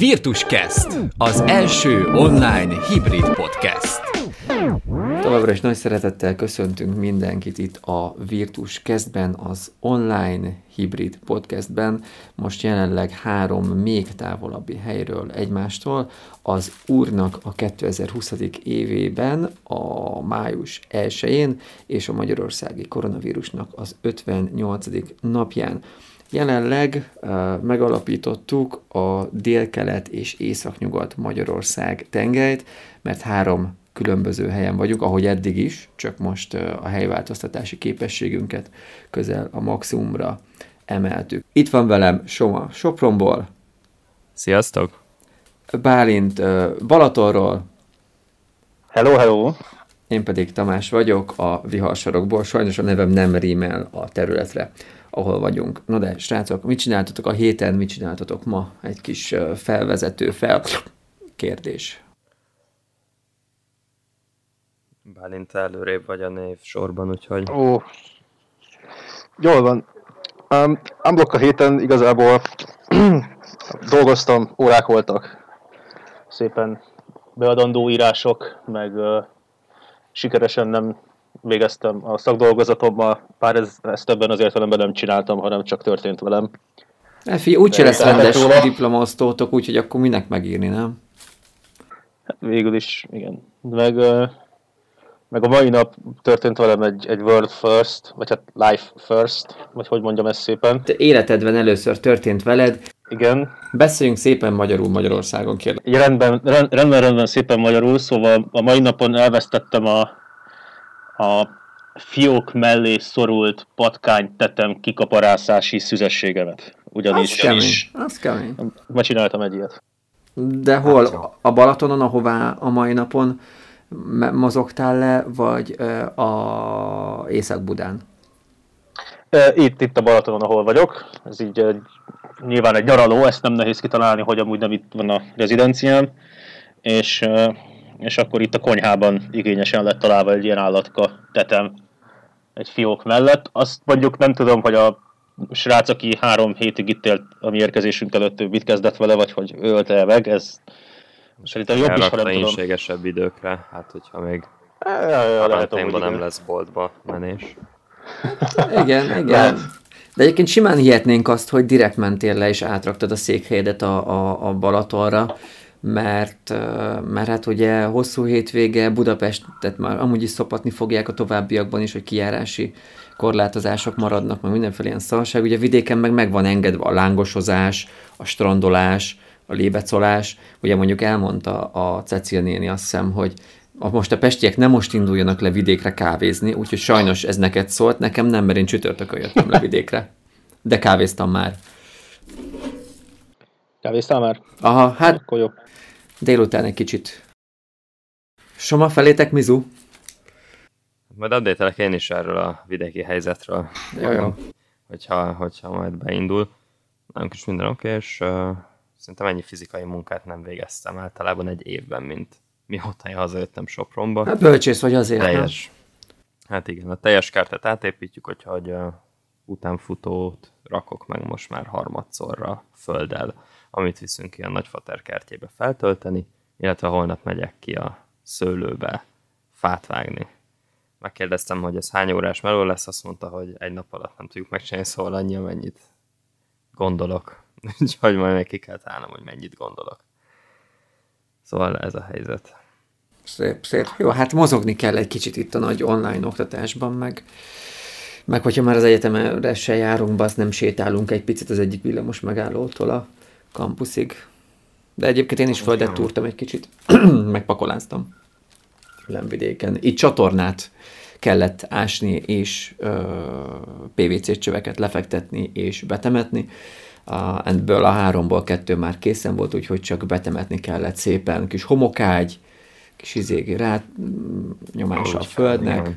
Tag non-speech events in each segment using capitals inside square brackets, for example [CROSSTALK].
Virtuscast, az első online hibrid podcast. Továbbra is nagy szeretettel köszöntünk mindenkit itt a Virtus Castben, az online hibrid podcastben. Most jelenleg három még távolabbi helyről egymástól. Az úrnak a 2020. évében, a május 1-én és a magyarországi koronavírusnak az 58. napján. Jelenleg uh, megalapítottuk a délkelet és északnyugat Magyarország tengelyt, mert három különböző helyen vagyunk, ahogy eddig is, csak most uh, a helyváltoztatási képességünket közel a maximumra emeltük. Itt van velem Soma Sopronból. Sziasztok! Bálint uh, Balatonról. Hello, hello! Én pedig Tamás vagyok a Viharsarokból. Sajnos a nevem nem rímel a területre ahol vagyunk. Na de, srácok, mit csináltatok a héten, mit csináltatok ma? Egy kis felvezető fel kérdés. Bálint előrébb vagy a név sorban, úgyhogy... Ó, jól van. Um, unblock a héten igazából [CLEARS THROAT] dolgoztam, órák voltak. Szépen beadandó írások, meg uh, sikeresen nem végeztem a szakdolgozatommal, pár ez, ezt ebben az értelemben nem csináltam, hanem csak történt velem. Efi, úgyse lesz rendes róla. diplomaosztótok, úgyhogy akkor minek megírni, nem? Hát végül is, igen. Meg, meg a mai nap történt velem egy, egy world first, vagy hát life first, vagy hogy mondjam ezt szépen. Te életedben először történt veled. Igen. Beszéljünk szépen magyarul Magyarországon, kérlek. Rendben, rendben, rendben, szépen magyarul, szóval a mai napon elvesztettem a a fiók mellé szorult patkány tetem kikaparászási szüzességemet. Ugyanis az kemény, az kemény. Ma csináltam egy ilyet. De hol? Hát, a Balatonon, ahová a mai napon mozogtál le, vagy a Észak-Budán? Itt, itt a Balatonon, ahol vagyok. Ez így egy, nyilván egy nyaraló, ezt nem nehéz kitalálni, hogy amúgy nem itt van a rezidenciám. És és akkor itt a konyhában igényesen lett találva egy ilyen állatka tetem egy fiók mellett. Azt mondjuk nem tudom, hogy a srác, aki három hétig itt élt a mi érkezésünk előtt, ő mit kezdett vele, vagy hogy ölte -e meg, ez szerintem jobb is, ha nem tudom. időkre, hát hogyha még ja, ja, ja, lehet, nem lesz boltba menés. igen, [LAUGHS] igen. De egyébként simán hihetnénk azt, hogy direkt mentél le és átraktad a székhelyedet a, a, a Balatonra, mert, mert hát ugye hosszú hétvége Budapestet már amúgy is szopatni fogják a továbbiakban is, hogy kijárási korlátozások maradnak, meg mindenféle ilyen szarság. Ugye vidéken meg meg van engedve a lángosozás, a strandolás, a lébecolás. Ugye mondjuk elmondta a Cecil néni azt hiszem, hogy a, most a pestiek nem most induljanak le vidékre kávézni, úgyhogy sajnos ez neked szólt, nekem nem, mert én csütörtökön jöttem le vidékre. De kávéztam már. Kávéztál már? Aha, hát Akkor jó. Délután egy kicsit. Soma, felétek Mizu? Majd update én is erről a vidéki helyzetről. Jó, jó. Hogyha, hogyha majd beindul. Nálunk is minden oké, és uh, szerintem ennyi fizikai munkát nem végeztem általában egy évben, mint mióta én hazajöttem Sopronba. Hát bölcsész vagy azért. Teljes, hát igen, a teljes kártát átépítjük, hogyha hogy uh, utánfutót rakok meg most már harmadszorra földdel amit viszünk ki a nagyfater kertjébe feltölteni, illetve holnap megyek ki a szőlőbe fát vágni. Megkérdeztem, hogy ez hány órás meló lesz, azt mondta, hogy egy nap alatt nem tudjuk megcsinálni, szóval annyi, amennyit gondolok. [LAUGHS] Úgyhogy majd meg ki kell találnom, hogy mennyit gondolok. Szóval ez a helyzet. Szép, szép. Jó, hát mozogni kell egy kicsit itt a nagy online oktatásban, meg, meg hogyha már az egyetemre se járunk, azt nem sétálunk egy picit az egyik villamos megállótól a kampuszig. De egyébként én is földet túrtam egy kicsit, [CLEARS THROAT] megpakoláztam Lemvidéken. Itt csatornát kellett ásni, és uh, PVC csöveket lefektetni és betemetni. Uh, ebből a háromból kettő már készen volt, úgyhogy csak betemetni kellett szépen. Kis homokágy, kis izégi rá nyomása a földnek.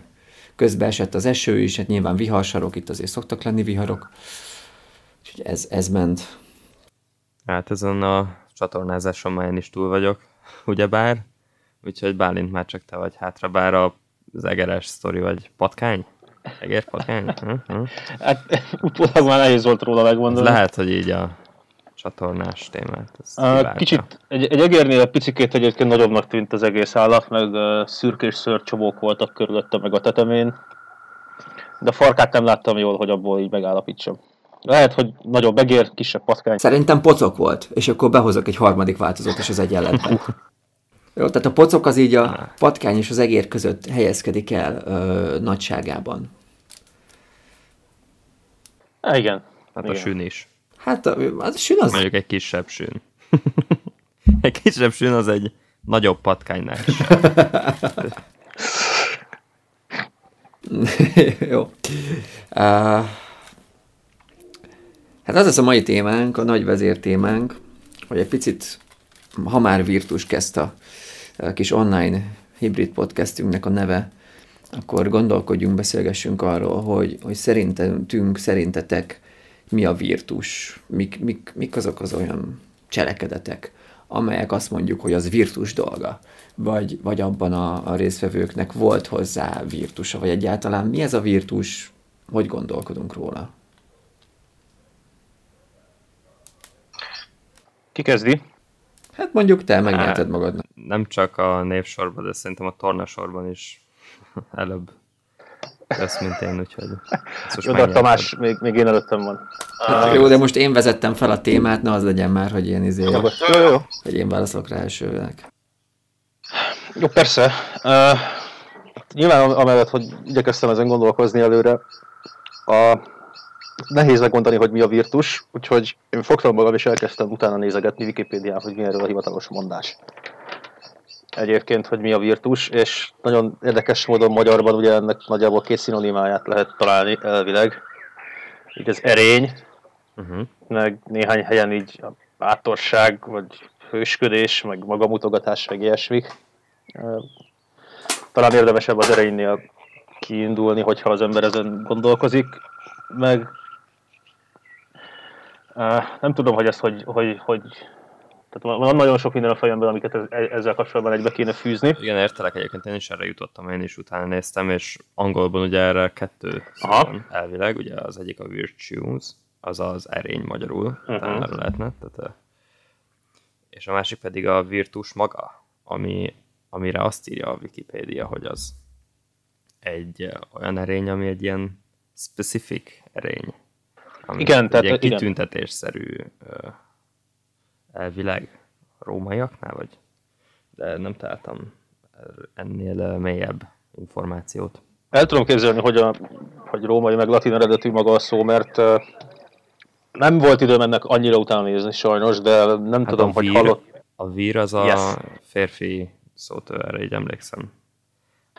Közben esett az eső is, hát nyilván viharsarok, itt azért szoktak lenni viharok. Úgyhogy ez, ez ment. Hát ezen a csatornázáson már én is túl vagyok, [LAUGHS] ugyebár. Úgyhogy Bálint már csak te vagy hátra, bár az egeres sztori vagy patkány? Eger patkány? Hát utólag már nehéz volt róla megmondani. Ez lehet, hogy így a csatornás témát. kiváltja. kicsit, egy, egy egérnél egy picikét egyébként nagyobbnak tűnt az egész állat, meg uh, szürkés szörcsomók voltak körülötte, meg a tetemén. De a farkát nem láttam jól, hogy abból így megállapítsam. Lehet, hogy nagyobb egér, kisebb patkány. Szerintem pocok volt, és akkor behozok egy harmadik változót is az egyenletben. Jó, tehát a pocok az így a patkány és az egér között helyezkedik el ö, nagyságában. Há, igen. Hát a igen. sűn is. Hát a- az sűn az... Mondjuk egy kisebb sűn. [LAUGHS] egy kisebb sűn az egy nagyobb patkánynál. [LAUGHS] Jó. Uh, hát az lesz a mai témánk, a nagy vezér témánk, hogy egy picit, ha már Virtus kezdte a, a kis online hibrid podcastünknek a neve, akkor gondolkodjunk, beszélgessünk arról, hogy, hogy szerintünk, szerintetek mi a virtus, mik, mik, mik azok az olyan cselekedetek, amelyek azt mondjuk, hogy az virtus dolga, vagy, vagy abban a, a résztvevőknek volt hozzá virtusa, vagy egyáltalán mi ez a virtus, hogy gondolkodunk róla? Ki kezdi? Hát mondjuk te megnyerted magadnak. Nem csak a névsorban, de szerintem a tornasorban is [LAUGHS] előbb lesz, mint én, úgyhogy... Jó, de. Tamás még, még én előttem van. Hát, jó, de most én vezettem fel a témát, ne az legyen már, hogy én izé, Jó, jó, jó. hogy én válaszolok rá elsőnek. Jó, persze. Uh, nyilván am- amellett, hogy igyekeztem ezen gondolkozni előre, a, nehéz megmondani, hogy mi a virtus, úgyhogy én fogtam magam és elkezdtem utána nézegetni Wikipédián, hogy mi erről a hivatalos mondás. Egyébként, hogy mi a virtus, és nagyon érdekes módon magyarban ugye ennek nagyjából két szinonimáját lehet találni elvileg. Így az erény, Uh-huh. meg néhány helyen így a bátorság, vagy hősködés, meg magamutogatás, meg ilyesmik. Talán érdemesebb az erejénél kiindulni, hogyha az ember ezen gondolkozik, meg nem tudom, hogy ezt hogy, hogy, hogy tehát van nagyon sok minden a fejemben, amiket ez- ezzel kapcsolatban egybe kéne fűzni. Igen, értelek egyébként, én is erre jutottam, én is utána néztem, és angolban ugye erre kettő Aha. van elvileg, ugye az egyik a virtues, az az erény magyarul, uh-huh. talán arra lehetne, tehát, és a másik pedig a virtus maga, ami, amire azt írja a Wikipédia, hogy az egy olyan erény, ami egy ilyen specific erény. Ami Igen, egy tehát- igen. kitüntetésszerű elvileg a rómaiaknál, vagy de nem találtam ennél mélyebb információt. El tudom képzelni, hogy, a, hogy római meg latin eredetű maga a szó, mert nem volt időm ennek annyira utána nézni sajnos, de nem Hát tudom, a hogy vír, hallott. A vír az a Yes. férfi szót, erre így emlékszem.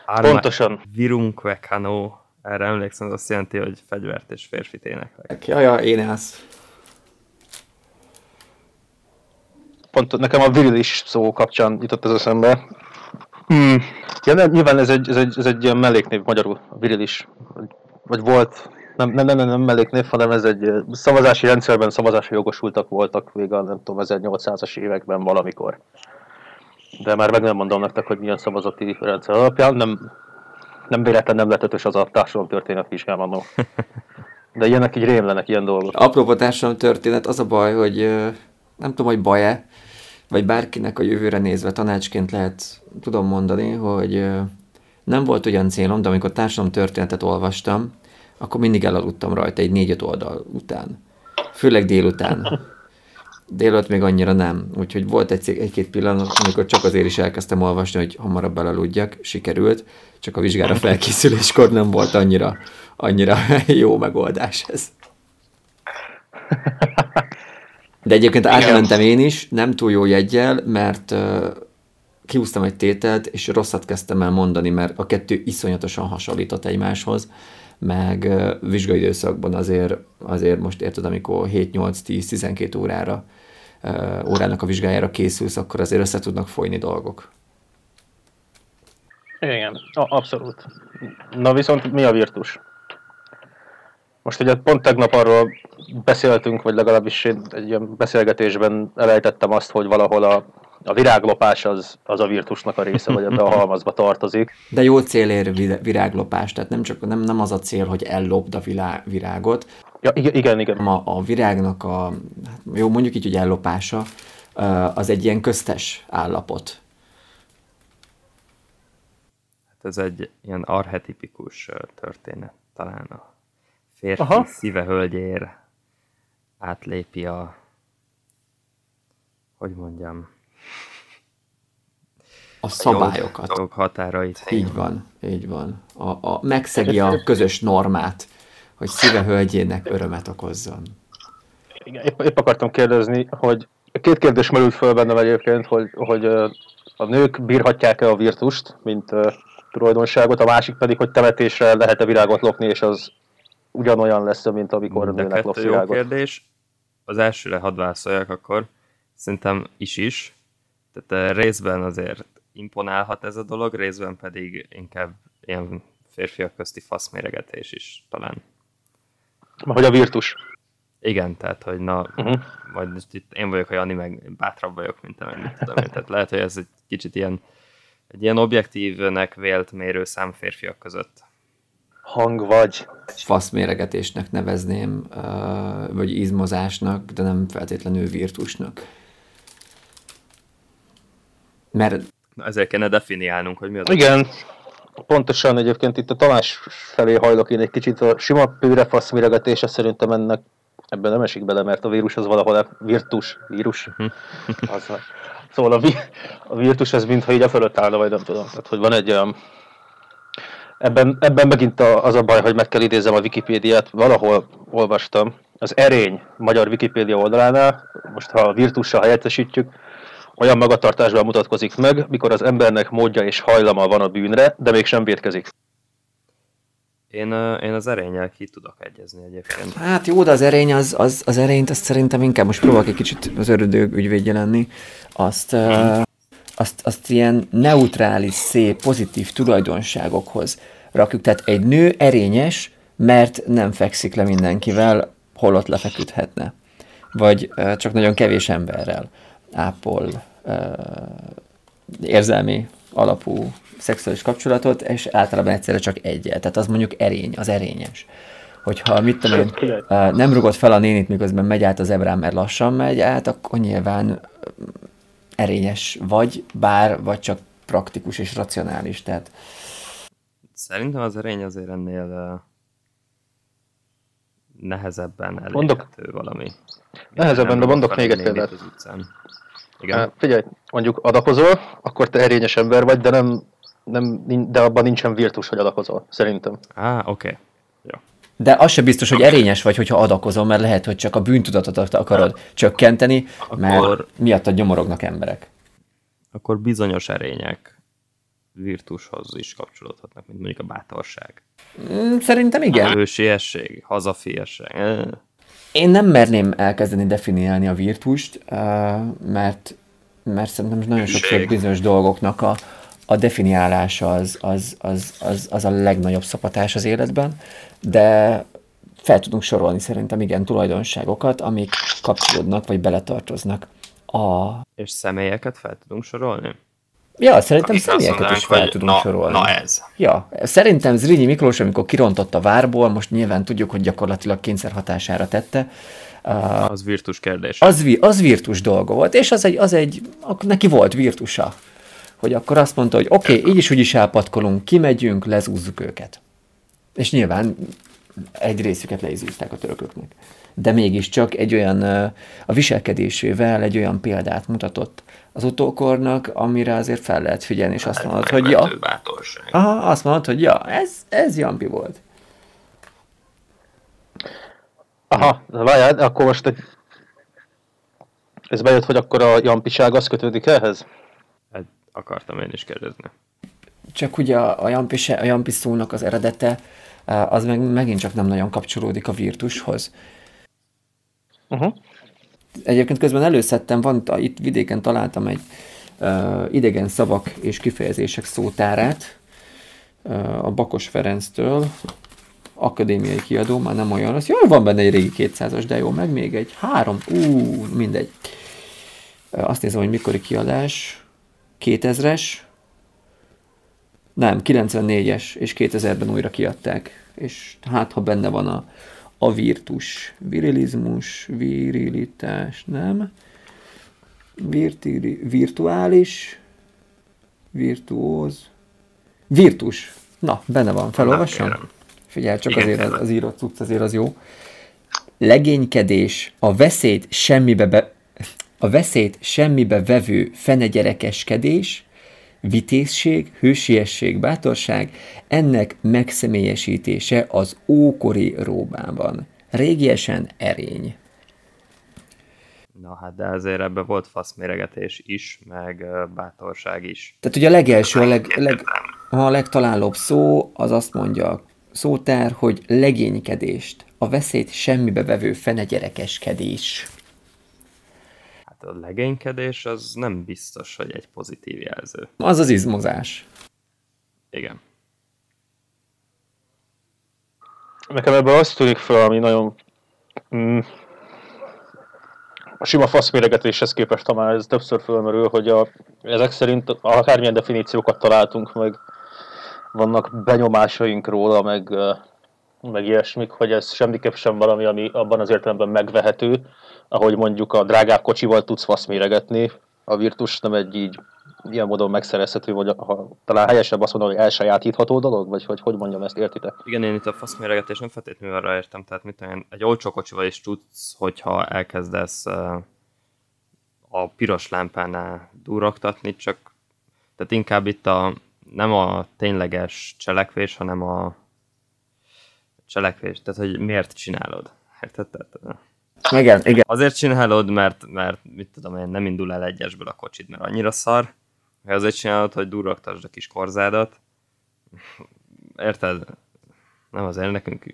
Arma, Pontosan. Virunque cano, erre emlékszem, az azt jelenti, hogy fegyvert és férfit éneklek. Jaja, én állsz. Pont nekem a virilis szó kapcsán jutott ez eszembe. Hmm. Ja, nem, nyilván ez egy, ez, egy, ez egy ilyen melléknév magyarul, a virilis. Vagy, vagy volt, nem, nem, nem, nem, melléknév, hanem ez egy ö, szavazási rendszerben szavazási jogosultak voltak még a nem tudom, 1800-as években valamikor. De már meg nem mondom nektek, hogy milyen szavazati rendszer alapján, nem, nem véletlen nem lett ötös az a társadalomtörténet vizsgálmanó. [LAUGHS] De ilyenek így rémlenek, ilyen dolgok. Apropó társadalom történet, az a baj, hogy nem tudom, hogy baj-e, vagy bárkinek a jövőre nézve tanácsként lehet, tudom mondani, hogy nem volt olyan célom, de amikor társadalom történetet olvastam, akkor mindig elaludtam rajta egy négy-öt oldal után. Főleg délután. Délután még annyira nem. Úgyhogy volt egy, egy-két pillanat, amikor csak azért is elkezdtem olvasni, hogy hamarabb elaludjak. Sikerült, csak a vizsgára felkészüléskor nem volt annyira, annyira [LAUGHS] jó megoldás ez. De egyébként átmentem én is, nem túl jó jegyel, mert uh, kiúztam egy tételt, és rosszat kezdtem el mondani, mert a kettő iszonyatosan hasonlított egymáshoz, meg vizsgai időszakban azért, azért most érted, amikor 7-8-10-12 órára órának a vizsgájára készülsz, akkor azért össze tudnak folyni dolgok. Igen, abszolút. Na viszont mi a virtus? Most ugye pont tegnap arról beszéltünk, vagy legalábbis én egy ilyen beszélgetésben elejtettem azt, hogy valahol a, a viráglopás az, az a virtusnak a része, vagy ebbe a [LAUGHS] halmazba tartozik. De jó cél ér vir- viráglopás, tehát nem csak nem, nem az a cél, hogy ellopd a vilá- virágot, Ja, igen, igen. igen. A, a virágnak a, hát jó, mondjuk így, hogy ellopása, az egy ilyen köztes állapot. Hát ez egy ilyen arhetipikus történet talán a férfi Aha. szíve hölgyér átlépi a hogy mondjam a szabályokat. A határait. Így van, így van. A, a, megszegi a közös normát, hogy szíve hölgyének örömet okozzon. Igen, épp, épp akartam kérdezni, hogy két kérdés merült föl bennem egyébként, hogy, hogy a nők bírhatják-e a virtust, mint uh, tulajdonságot, a másik pedig, hogy temetésre lehet-e virágot lopni, és az ugyanolyan lesz, mint amikor a nőnek lopsz virágot. Jó kérdés. Az elsőre hadd válaszoljak akkor. Szerintem is is. Tehát részben azért imponálhat ez a dolog, részben pedig inkább ilyen férfiak közti faszméregetés is talán. Hogy a virtus. Igen, tehát, hogy na, uh-huh. majd itt én vagyok a Jani, meg bátrabb vagyok, mint te, meg mit tudom én. Tehát lehet, hogy ez egy kicsit ilyen, egy ilyen objektívnek vélt mérőszám férfiak között. Hang vagy. Faszméregetésnek nevezném, vagy izmozásnak, de nem feltétlenül virtusnak. Mert ezért kéne definiálnunk, hogy mi az. Igen, pontosan egyébként itt a Tamás felé hajlok én egy kicsit a sima pőrefasz miregetése szerintem ennek ebben nem esik bele, mert a vírus az valahol a virtus, vírus. Mhm. az, szóval a, vi, a virtus ez mintha így a fölött állna, vagy nem tudom. Tehát, hogy van egy olyan Ebben, ebben megint az a baj, hogy meg kell idézem a Wikipédiát, valahol olvastam, az erény magyar Wikipédia oldalánál, most ha a virtussal helyettesítjük, olyan magatartásban mutatkozik meg, mikor az embernek módja és hajlama van a bűnre, de még sem védkezik. Én, én az erényel ki tudok egyezni egyébként. Hát jó, de az erény, az, az, az erényt azt szerintem inkább most próbálok egy kicsit az örödő ügyvédje lenni. Azt, uh, azt, azt ilyen neutrális, szép, pozitív tulajdonságokhoz rakjuk. Tehát egy nő erényes, mert nem fekszik le mindenkivel, holott lefeküdhetne. Vagy uh, csak nagyon kevés emberrel ápol uh, érzelmi alapú szexuális kapcsolatot, és általában egyszerre csak egyet. Tehát az mondjuk erény, az erényes. Hogyha mit tudom én, nem rugott fel a nénit, miközben megy át az ebrán, mert lassan megy át, akkor nyilván erényes vagy, bár, vagy csak praktikus és racionális. Tehát... Szerintem az erény azért ennél nehezebben elérhető mondok, valami. Nehezebben, de mondok még egy példát. Igen. Hát, figyelj, mondjuk adakozol, akkor te erényes ember vagy, de nem, nem de abban nincsen virtus, hogy adakozol, szerintem. Á, oké. Okay. Jó. De az se biztos, hogy erényes vagy, hogyha adakozol, mert lehet, hogy csak a bűntudatot akarod hát. csökkenteni, mert akkor... miattad nyomorognak emberek. Akkor bizonyos erények virtushoz is kapcsolódhatnak, mint mondjuk a bátorság. Mm, szerintem igen. A hősiesség, hazafiesség. Én nem merném elkezdeni definiálni a virtust, mert, mert szerintem nagyon sokszor bizonyos dolgoknak a, a definiálása az, az, az, az, az a legnagyobb szapatás az életben, de fel tudunk sorolni szerintem igen tulajdonságokat, amik kapcsolódnak vagy beletartoznak a... És személyeket fel tudunk sorolni? Ja, szerintem személyeket is fel tudunk na, sorolni. Na ez. Ja, szerintem Zrínyi Miklós, amikor kirontott a várból, most nyilván tudjuk, hogy gyakorlatilag kényszer hatására tette. Uh, az virtus kérdés. Az, az virtus dolga volt, és az egy, az egy, neki volt virtusa. Hogy akkor azt mondta, hogy oké, okay, így is úgy is elpatkolunk, kimegyünk, lezúzzuk őket. És nyilván egy részüket leizúzták a törököknek. De mégiscsak egy olyan, a viselkedésével egy olyan példát mutatott, az utókornak, amire azért fel lehet figyelni, és azt hát, mondod, hogy ja. Aha, azt mondod, hogy ja, ez, ez Jampi volt. Aha, várjál, akkor most egy... ez bejött, hogy akkor a jampiság az kötődik ehhez? Hát akartam én is kérdezni. Csak ugye a, a, jampi, a jampi szónak az eredete, az meg megint csak nem nagyon kapcsolódik a virtushoz. Uh-huh. Egyébként közben előszedtem, van, itt vidéken találtam egy uh, idegen szavak és kifejezések szótárát uh, a Bakos Ferenctől, akadémiai kiadó, már nem olyan rossz. Jól van benne egy régi 200-as, de jó, meg még egy. Három, ú, mindegy. Azt nézem, hogy mikori kiadás, 2000-es, nem, 94-es, és 2000-ben újra kiadták, és hát ha benne van a, a virtus. Virilizmus, virilitás, nem. Virtiri, virtuális, virtuóz, virtus. Na, benne van, felolvassam? Figyelj, csak Igen, azért az, az írott cucc azért az jó. Legénykedés, a veszélyt semmibe be, a veszélyt semmibe vevő fenegyerekeskedés, vitézség, hősiesség, bátorság, ennek megszemélyesítése az ókori Rómában. Régiesen erény. Na hát, de azért ebbe volt faszméregetés is, meg bátorság is. Tehát ugye a legelső, a, leg, leg, a legtalálóbb szó az azt mondja a szótár, hogy legénykedést, a veszélyt semmibe vevő fenegyerekeskedés. Hát a legénykedés az nem biztos, hogy egy pozitív jelző. Az az izmozás. Igen. Nekem ebből azt tűnik fel, ami nagyon mm, a sima faszméregetéshez képest, ha már ez többször fölmerül, hogy a, ezek szerint akármilyen definíciókat találtunk, meg vannak benyomásaink róla, meg, meg ilyesmik, hogy ez semmiképp sem valami, ami abban az értelemben megvehető, ahogy mondjuk a drágább kocsival tudsz faszméregetni, a Virtus nem egy így ilyen módon megszerezhető, vagy ha, talán helyesebb azt mondom, hogy elsajátítható dolog, vagy hogy hogy mondjam ezt, értitek? Igen, én itt a faszméregetés nem feltétlenül arra értem, tehát mit én, egy olcsó kocsival is tudsz, hogyha elkezdesz a piros lámpánál durogtatni, csak tehát inkább itt a, nem a tényleges cselekvés, hanem a cselekvés, tehát hogy miért csinálod. Érted? Tehát, Igen, igen. azért csinálod, mert, mert mit tudom én, nem indul el egyesből a kocsid, mert annyira szar, vagy azért csinálod, hogy durogtasd a kis korzádat. Érted? Nem azért nekünk...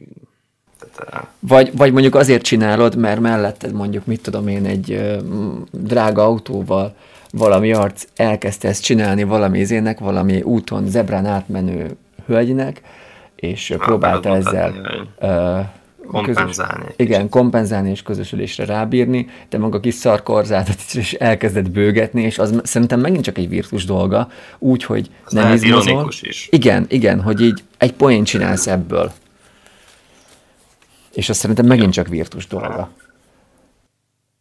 Tehát, Vagy, vagy mondjuk azért csinálod, mert melletted mondjuk, mit tudom én, egy ö, drága autóval valami arc elkezdte ezt csinálni valami izének, valami úton zebrán átmenő hölgynek, és ö, próbálta ezzel kompenzálni egy igen, kompenzálni és közösülésre rábírni, de maga kis szarkorzátot is elkezdett bőgetni, és az szerintem megint csak egy virtus dolga, úgy, hogy Az nem izmozol. is. Igen, igen, hogy így egy poén csinálsz ebből. És azt szerintem megint csak virtus dolga.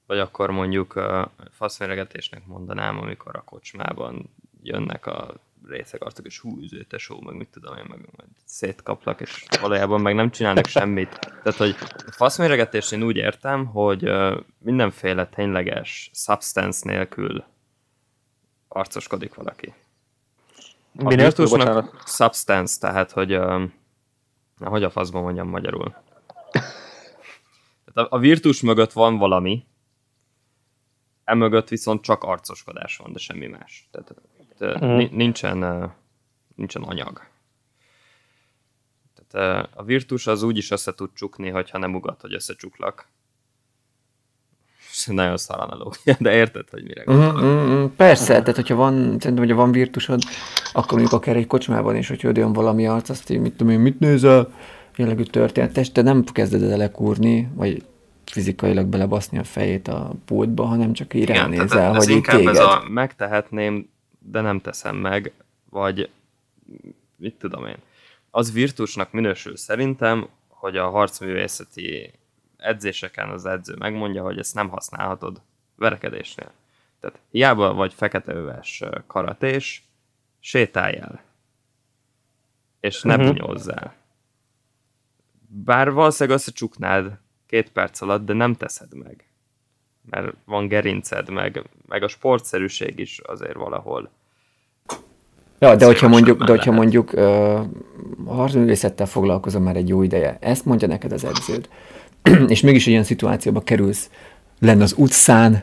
Vagy akkor mondjuk uh, faszméregetésnek mondanám, amikor a kocsmában jönnek a részek arcok, és hú, üző, tesó, meg mit tudom én, meg meg szétkaplak, és valójában meg nem csinálnak semmit. Tehát, hogy a faszméregetést én úgy értem, hogy mindenféle tényleges substance nélkül arcoskodik valaki. A virtusnak substance, tehát, hogy hogy a faszban mondjam magyarul. Tehát a, a virtus mögött van valami, emögött viszont csak arcoskodás van, de semmi más. Tehát, tehát Mhm. ni- nincsen, nincsen anyag. Tehát a virtus az úgy is össze tud csukni, hogyha nem ugat, hogy összecsuklak. Ez [LAUGHS] Nagyon szar analógia, [LAUGHS] de érted, hogy mire gondolok. Mm, mm, persze, tehát hogyha van, szerintem, hogyha van virtusod, akkor mondjuk akár egy kocsmában is, hogy jön valami arc, azt így, mit tudom én, mit nézel, jellegű történetes, te nem kezded el lekúrni, vagy fizikailag belebaszni a fejét a pultba, hanem csak így ránézel, ez hogy így inkább téged. ez a megtehetném, de nem teszem meg, vagy mit tudom én. Az virtusnak minősül szerintem, hogy a harcművészeti edzéseken az edző megmondja, hogy ezt nem használhatod verekedésnél. Tehát hiába vagy feketeöves karatés, sétálj el. És ne uh-huh. bunyózzál. Bár valószínűleg összecsuknád két perc alatt, de nem teszed meg. Mert van gerinced, meg, meg a sportszerűség is azért valahol. Ja, de hogyha mondjuk, de hogyha lehet. mondjuk uh, harcművészettel foglalkozom már egy jó ideje, ezt mondja neked az edződ, [CLEARS THROAT] és mégis egy olyan szituációba kerülsz lenne az utcán,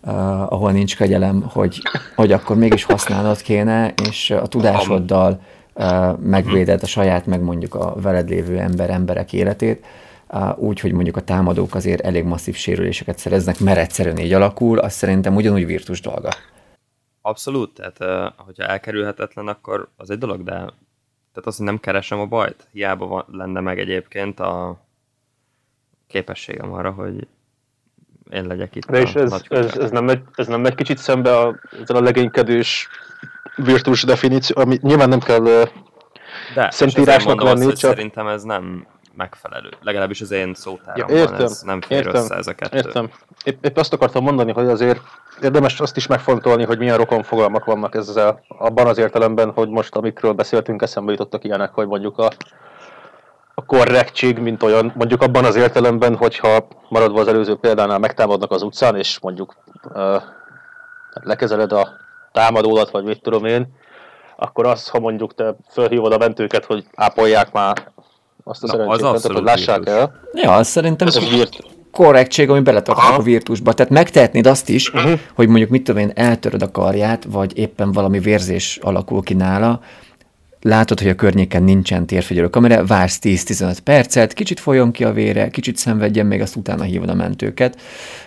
uh, ahol nincs kegyelem, hogy, hogy akkor mégis használnod kéne, és a tudásoddal uh, megvéded a saját, meg mondjuk a veled lévő ember, emberek életét, uh, úgy, hogy mondjuk a támadók azért elég masszív sérüléseket szereznek, mert egyszerűen így alakul, az szerintem ugyanúgy virtus dolga. Abszolút, tehát hogyha elkerülhetetlen, akkor az egy dolog, de tehát azt, hogy nem keresem a bajt. Hiába van, lenne meg egyébként a képességem arra, hogy én legyek itt De és ez, ez, ez, nem megy, ez nem megy kicsit szembe a, ezzel a legénykedős virtus definíció, ami nyilván nem kell De, szentírásnak azt, lenni, hogy csak- Szerintem ez nem megfelelő. Legalábbis az én szótáramban Ja, értem, ez nem fér értem, össze ez a kettő. Értem. Épp, épp azt akartam mondani, hogy azért érdemes azt is megfontolni, hogy milyen rokon fogalmak vannak ezzel, abban az értelemben, hogy most amikről beszéltünk, eszembe jutottak ilyenek, hogy mondjuk a, a korrektség, mint olyan, mondjuk abban az értelemben, hogyha maradva az előző példánál megtámadnak az utcán, és mondjuk uh, lekezeled a támadódat, vagy mit tudom én, akkor az, ha mondjuk te felhívod a mentőket, hogy ápolják már azt a Na, az abszolút hogy lássák virtus. el. Ja, az szerintem Ez egy virt. korrektség, ami beletartozik a virtusba. Tehát megtehetnéd azt is, Mhm. uh-huh. hogy mondjuk mit tudom én, eltöröd a karját, vagy éppen valami vérzés alakul ki nála, látod, hogy a környéken nincsen térfigyelő kamera, vársz 10-15 percet, kicsit folyjon ki a vére, kicsit szenvedjen, még azt utána hívod a mentőket,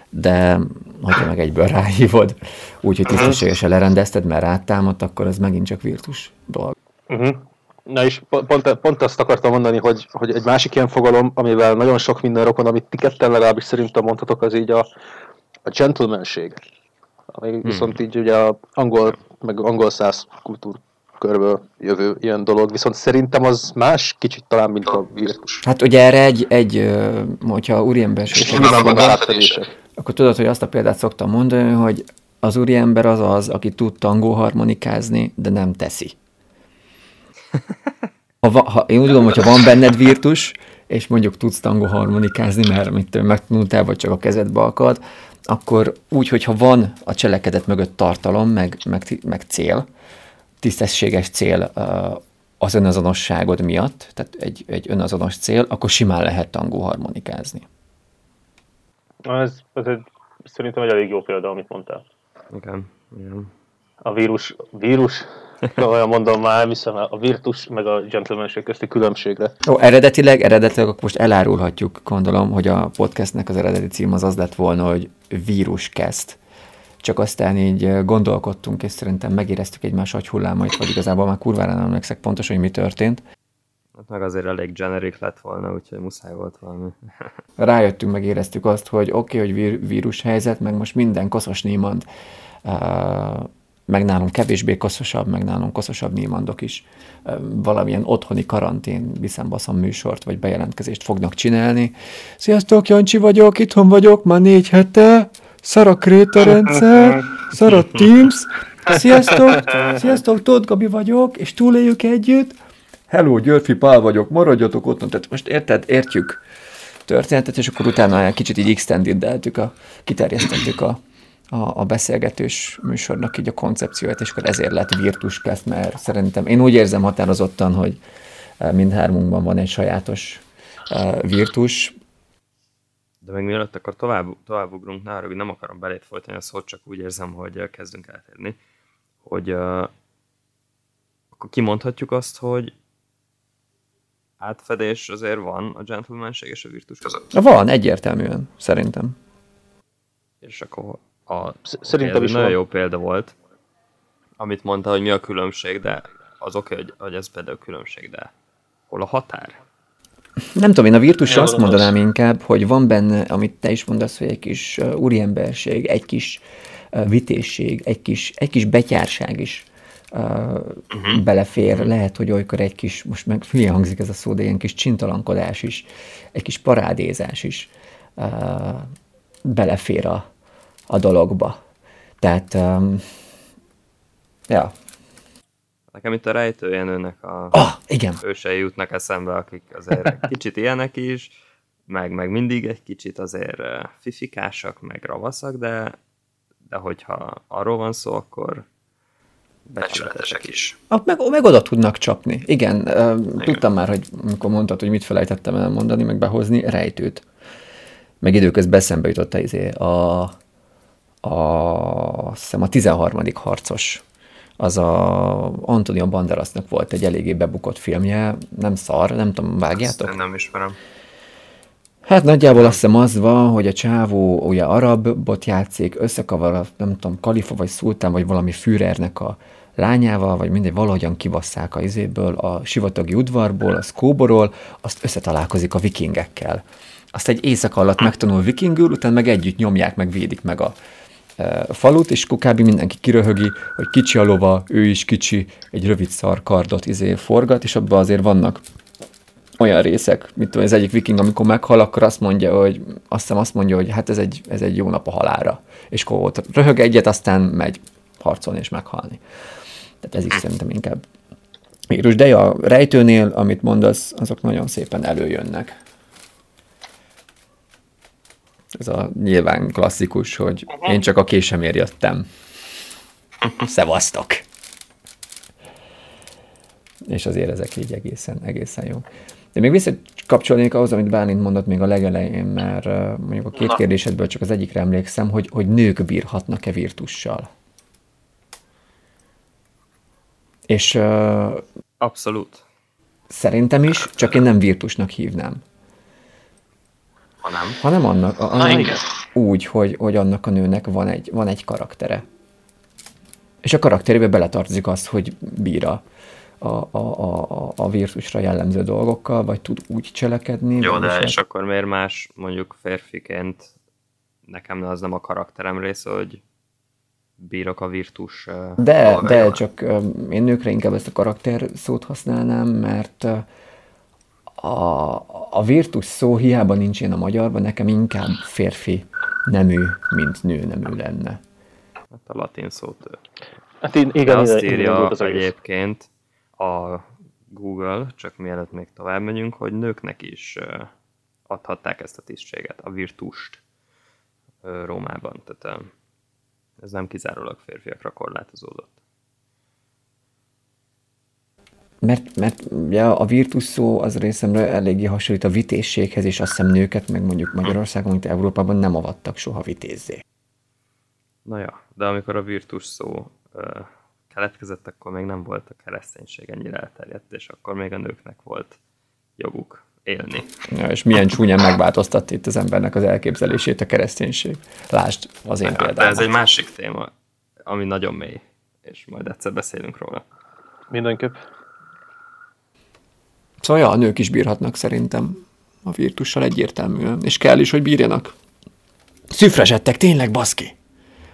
de hogyha meg egyből ráhívod, úgyhogy tisztességesen lerendezted, mert rátámadt, akkor ez megint csak virtus dolog. Uh-huh. Na és po- pont, pont azt akartam mondani, hogy, hogy egy másik ilyen fogalom, amivel nagyon sok minden rokon, amit ti ketten legalábbis szerintem mondhatok, az így a, a gentlemanség. Ami hmm. viszont így ugye a angol, meg angol száz kultúrkörből jövő ilyen dolog, viszont szerintem az más kicsit talán, mint a virtus. Hát ugye erre egy, egy hogyha átfedések. akkor tudod, hogy azt a példát szoktam mondani, hogy az úriember az az, aki tud tangó harmonikázni, de nem teszi. Ha, va, ha, én úgy gondolom, hogyha van benned virtus, és mondjuk tudsz tangó harmonikázni, mert mit megtanultál, vagy csak a kezedbe akad, akkor úgy, hogyha van a cselekedet mögött tartalom, meg, meg, meg cél, tisztességes cél az önazonosságod miatt, tehát egy, egy önazonos cél, akkor simán lehet tangó harmonikázni. Ez, ez egy, szerintem egy elég jó példa, amit mondtál. Igen, igen. A vírus, vírus, olyan mondom már, hiszem a virtus meg a gentlemanség közti különbségre. Ó, eredetileg, eredetileg akkor most elárulhatjuk, gondolom, hogy a podcastnek az eredeti cím az az lett volna, hogy víruskezt. Csak aztán így gondolkodtunk, és szerintem megéreztük egymás agyhullámait, vagy igazából már kurvára nem emlékszek pontosan, hogy mi történt. Hát meg azért elég generic lett volna, úgyhogy muszáj volt valami. [LAUGHS] Rájöttünk, megéreztük azt, hogy oké, okay, hogy vír, vírushelyzet, meg most minden koszos némand, uh, meg nálunk kevésbé koszosabb, meg nálunk koszosabb némandok is valamilyen otthoni karantén viszembaszom műsort, vagy bejelentkezést fognak csinálni. Sziasztok, Jancsi vagyok, itthon vagyok, már négy hete, szar a krétarendszer, szar a Teams, sziasztok, sziasztok, Tóth Gabi vagyok, és túléljük együtt. Hello, Györfi Pál vagyok, maradjatok otthon. Tehát most érted, értjük történetet, és akkor utána egy kicsit így extendideltük, a, kiterjesztettük a, a, a beszélgetős műsornak így a koncepcióját, és akkor ezért lett Virtuskest, mert szerintem én úgy érzem határozottan, hogy eh, mindhármunkban van egy sajátos uh, Virtus. De még mielőtt akkor tovább, tovább ugrunk, hogy nem akarom belét folytani a szót, csak úgy érzem, hogy ö, kezdünk eltérni, hogy uh, akkor kimondhatjuk azt, hogy átfedés azért van a gentlemanség és a virtus között. Van, egyértelműen, szerintem. És akkor a Sz- Szerintem ez is nagyon van. jó példa volt, amit mondta, hogy mi a különbség, de az oké, hogy, hogy ez például különbség, de hol a határ? Nem tudom, én a virtusra azt az. mondanám inkább, hogy van benne, amit te is mondasz, hogy egy kis úriemberség, egy kis vitézség, egy kis, egy kis betyárság is uh, uh-huh. belefér. Lehet, hogy olykor egy kis, most meg hülye hangzik ez a szó, de ilyen kis csintalankodás is, egy kis parádézás is uh, belefér a, a dologba. Tehát, um, ja. Nekem itt a rejtőjenőnek a Ah, igen. ősei jutnak eszembe, akik azért kicsit ilyenek is, meg, meg mindig egy kicsit azért eh, fifikásak, meg ravaszak, de, de hogyha arról van szó, akkor becsületesek is. Ah, meg, meg oda tudnak csapni. Igen, Igen. tudtam már, hogy amikor mondtad, hogy mit felejtettem elmondani, meg behozni, rejtőt. Meg időközben eszembe jutott izé, a, a, azt hiszem a 13. harcos. Az a Antonio Banderasnak volt egy eléggé bebukott filmje, nem szar, nem tudom, vágjátok? Én nem ismerem. Hát nagyjából azt hiszem az van, hogy a csávó ugye arabot játszik, összekavar a, nem tudom, kalifa vagy szultán, vagy valami Führernek a lányával, vagy mindegy, valahogyan kivasszák a izéből, a sivatagi udvarból, a szkóborról, azt összetalálkozik a vikingekkel. Azt egy éjszaka alatt megtanul vikingül, utána meg együtt nyomják, meg védik meg a, falut, és akkor kb. mindenki kiröhögi, hogy kicsi a lova, ő is kicsi, egy rövid szar kardot izé forgat, és abban azért vannak olyan részek, mint tudom, az egyik viking, amikor meghal, akkor azt mondja, hogy azt hiszem azt mondja, hogy hát ez egy, ez egy jó nap a halára. És akkor ott röhög egyet, aztán megy harcolni és meghalni. Tehát ez is szerintem inkább vírus. De a rejtőnél, amit mondasz, azok nagyon szépen előjönnek. Ez a nyilván klasszikus, hogy én csak a késemért jöttem. Szevasztok! És azért ezek így egészen, egészen jó. De még visszakapcsolnék ahhoz, amit Bálint mondott még a legelején, mert mondjuk a két Na. kérdésedből csak az egyikre emlékszem, hogy, hogy nők bírhatnak-e virtussal. És... Uh, Abszolút. Szerintem is, csak én nem virtusnak hívnám. Hanem? Hanem annak, a, annak Na, úgy, hogy, hogy annak a nőnek van egy, van egy karaktere. És a karakterébe beletartozik az, hogy bíra a, a, a, a virtusra jellemző dolgokkal, vagy tud úgy cselekedni. Jó, de és akkor miért más mondjuk férfiként nekem az nem a karakterem része, hogy bírok a virtus De, de csak én nőkre inkább ezt a karakter szót használnám, mert a, a virtus szó hiába nincs ilyen a magyarban, nekem inkább férfi nemű, mint nő nemű lenne. Hát a latin szót Hát igen, igen, azt írja az egyébként a Google, csak mielőtt még tovább megyünk, hogy nőknek is adhatták ezt a tisztséget, a virtust Rómában. Tehát ez nem kizárólag férfiakra korlátozódott. Mert, mert ja, a virtus szó az részemre eléggé hasonlít a vitézséghez, és azt hiszem nőket, meg mondjuk Magyarországon, mint Európában nem avattak soha vitézzé. Na ja, de amikor a virtus szó ö, keletkezett, akkor még nem volt a kereszténység ennyire elterjedt, és akkor még a nőknek volt joguk élni. Ja, és milyen csúnyán megváltoztatta itt az embernek az elképzelését a kereszténység. Lásd az én például. ez egy másik téma, ami nagyon mély, és majd egyszer beszélünk róla. Mindenképp. Szóval ja, a nők is bírhatnak szerintem a virtussal egyértelműen, és kell is, hogy bírjanak. Szüfresettek, tényleg, baszki!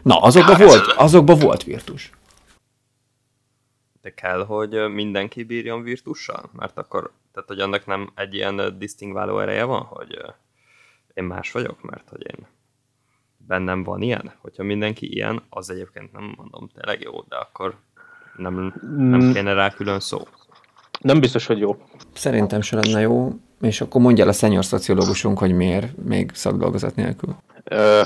Na, azokban volt, azokba volt virtus. De kell, hogy mindenki bírjon virtussal? Mert akkor, tehát hogy annak nem egy ilyen disztingváló ereje van, hogy én más vagyok, mert hogy én bennem van ilyen. Hogyha mindenki ilyen, az egyébként nem mondom tényleg jó, de akkor nem, nem mm. kéne rá külön szó. Nem biztos, hogy jó. Szerintem se lenne jó, és akkor mondja el a szenyor szociológusunk, hogy miért még szakdolgozat nélkül. Ö,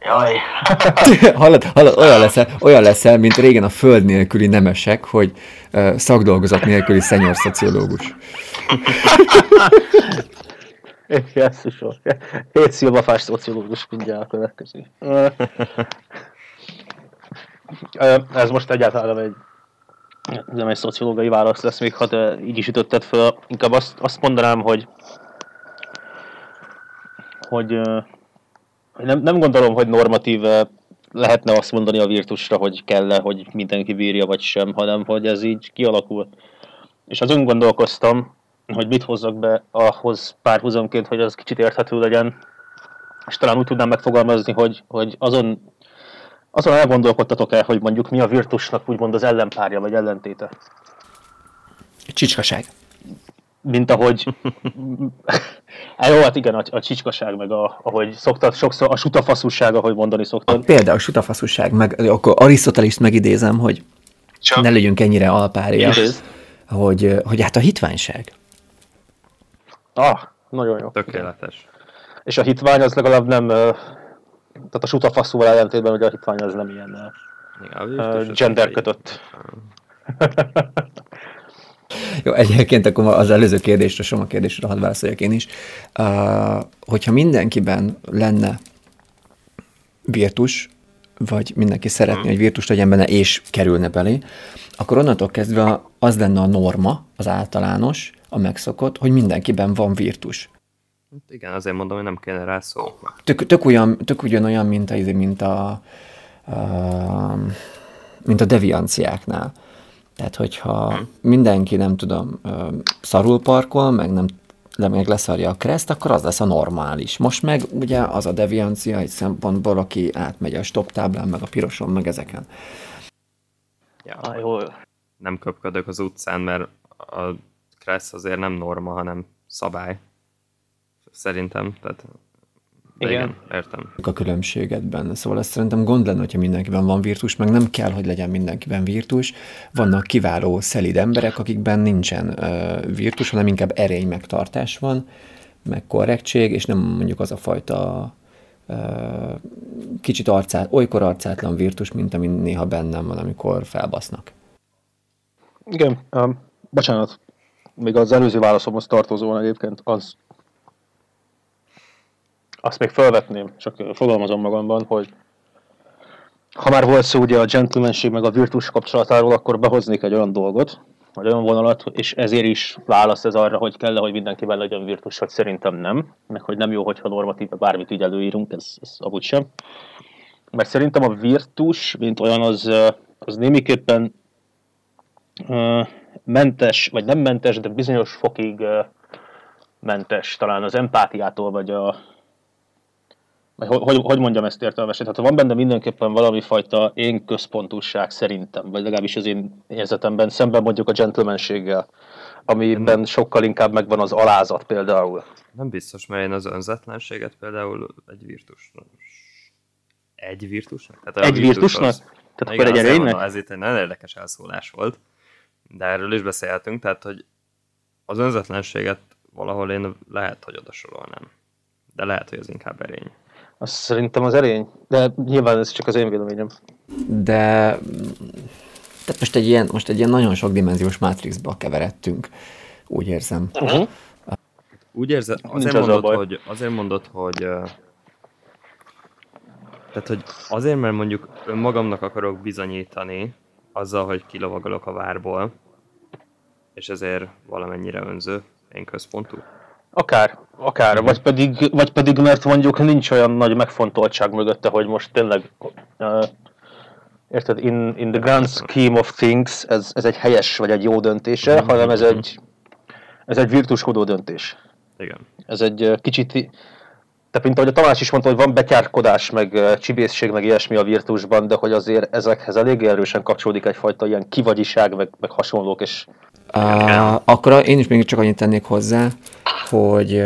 Jaj. [LAUGHS] hallod, hallod, olyan, leszel, olyan leszel, mint régen a föld nélküli nemesek, hogy uh, szakdolgozat nélküli szenyor szociológus. [LAUGHS] Jesszusom. Hét szilvafás szociológus mindjárt a következő. Ez most egyáltalán egy nem egy szociológiai válasz lesz még, ha így is ütötted föl. Inkább azt, azt mondanám, hogy hogy nem, nem gondolom, hogy normatív lehetne azt mondani a virtusra, hogy kell-e, hogy mindenki bírja vagy sem, hanem hogy ez így kialakul. És azon gondolkoztam, hogy mit hozzak be ahhoz párhuzamként, hogy az kicsit érthető legyen, és talán úgy tudnám megfogalmazni, hogy, hogy azon, azon elgondolkodtatok el, hogy mondjuk mi a virtusnak úgymond az ellenpárja vagy ellentéte. Csicskaság mint ahogy... [LAUGHS] jó, hát igen, a, a csicskaság, meg a, ahogy szoktad, sokszor a sutafaszúság, ahogy mondani szoktad. Például a sutafaszúság, meg akkor Arisztoteliszt megidézem, hogy Csak. ne legyünk ennyire alpária, hogy, hogy hát a hitványság. Ah, nagyon jó. Tökéletes. És a hitvány az legalább nem, tehát a sutafaszúval ellentétben, hogy a hitvány az nem ilyen ja, uh, gender kötött. [LAUGHS] Jó, egyébként akkor az előző kérdésre, Soma kérdésre hadd válaszoljak én is. Uh, hogyha mindenkiben lenne virtus, vagy mindenki szeretné, hmm. hogy virtus legyen benne, és kerülne belé, akkor onnantól kezdve az lenne a norma, az általános, a megszokott, hogy mindenkiben van virtus. Hát igen, azért mondom, hogy nem kéne rá szó. Tök, tök, olyan, tök ugyanolyan, mint a, mint a, a, mint a devianciáknál. Tehát, hogyha hmm. mindenki, nem tudom, szarul parkol, meg nem meg leszarja a kreszt, akkor az lesz a normális. Most meg ugye az a deviancia egy szempontból, aki átmegy a stop táblán, meg a piroson, meg ezeken. Ja, ah, jó. Nem köpködök az utcán, mert a Kressz azért nem norma, hanem szabály. Szerintem, tehát igen. igen, értem. a különbséget benne. Szóval ezt szerintem gond lenne, hogyha mindenkiben van virtus, meg nem kell, hogy legyen mindenkiben virtus. Vannak kiváló, szelid emberek, akikben nincsen uh, virtus, hanem inkább erény megtartás van, meg korrektség, és nem mondjuk az a fajta uh, kicsit arcát, olykor arcátlan virtus, mint ami néha bennem van, amikor felbasznak. Igen, um, bocsánat, még az előző válaszomhoz tartozóan egyébként az azt még felvetném, csak fogalmazom magamban, hogy ha már volt szó ugye a gentlemanség meg a virtus kapcsolatáról, akkor behoznék egy olyan dolgot, vagy olyan vonalat, és ezért is válasz ez arra, hogy kell hogy mindenkivel legyen virtus, hogy szerintem nem, meg hogy nem jó, hogyha normatíve bármit így előírunk, ez, ez abúgy sem. Mert szerintem a virtus, mint olyan, az, az némiképpen uh, mentes, vagy nem mentes, de bizonyos fokig mentes talán az empátiától, vagy a, vagy hogy, hogy mondjam ezt értelmesen? Tehát van benne mindenképpen valami fajta én központúság szerintem, vagy legalábbis az én érzetemben, szemben mondjuk a gentlemanséggel, amiben sokkal inkább megvan az alázat például. Nem biztos, mert én az önzetlenséget például egy virtus. Egy virtusnak? Tehát egy virtusnak? Az... Tehát akkor egy erénynek? Ez itt egy nagyon érdekes elszólás volt, de erről is beszélhetünk, tehát hogy az önzetlenséget valahol én lehet, hogy odasorolnám. De lehet, hogy az inkább erény. Azt szerintem az erény, de nyilván ez csak az én véleményem. De tehát most egy ilyen, most egy ilyen nagyon sok dimenziós mátrixba keveredtünk, úgy érzem. Uh-huh. Úgy érzed, azért Nincs mondod, az hogy, azért mondod, hogy tehát, hogy azért, mert mondjuk önmagamnak akarok bizonyítani azzal, hogy kilovagolok a várból, és ezért valamennyire önző, én központú. Akár, akár, vagy pedig, vagy pedig mert mondjuk nincs olyan nagy megfontoltság mögötte, hogy most tényleg uh, érted, in, in the grand scheme of things ez, ez egy helyes vagy egy jó döntése, mm. hanem ez egy ez egy virtuskodó döntés. Igen. Ez egy uh, kicsit, tehát mint ahogy a Tamás is mondta, hogy van betyárkodás, meg csibészség, meg ilyesmi a virtusban, de hogy azért ezekhez elég erősen kapcsolódik egyfajta ilyen kivagyiság, meg, meg hasonlók, és Uh, akkor én is még csak annyit tennék hozzá, hogy,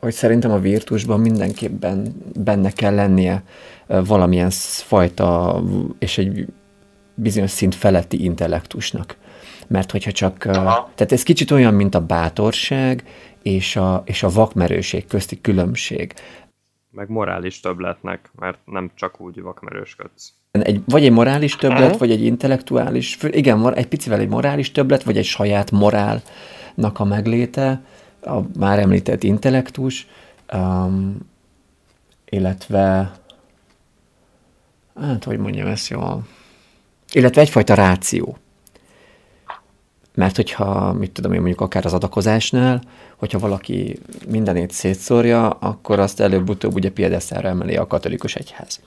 hogy szerintem a virtusban mindenképpen benne kell lennie valamilyen fajta és egy bizonyos szint feletti intellektusnak. Mert hogyha csak, Aha. tehát ez kicsit olyan, mint a bátorság és a, és a vakmerőség közti különbség. Meg morális többletnek, mert nem csak úgy vakmerősködsz. Egy, vagy egy morális többlet, uh-huh. vagy egy intellektuális, igen, egy picivel egy morális többlet, vagy egy saját morálnak a megléte, a már említett intellektus, um, illetve hát, hogy mondjam ezt jól, illetve egyfajta ráció. Mert hogyha, mit tudom én, mondjuk akár az adakozásnál, hogyha valaki mindenét szétszórja, akkor azt előbb-utóbb ugye piedesztára emeli a katolikus egyház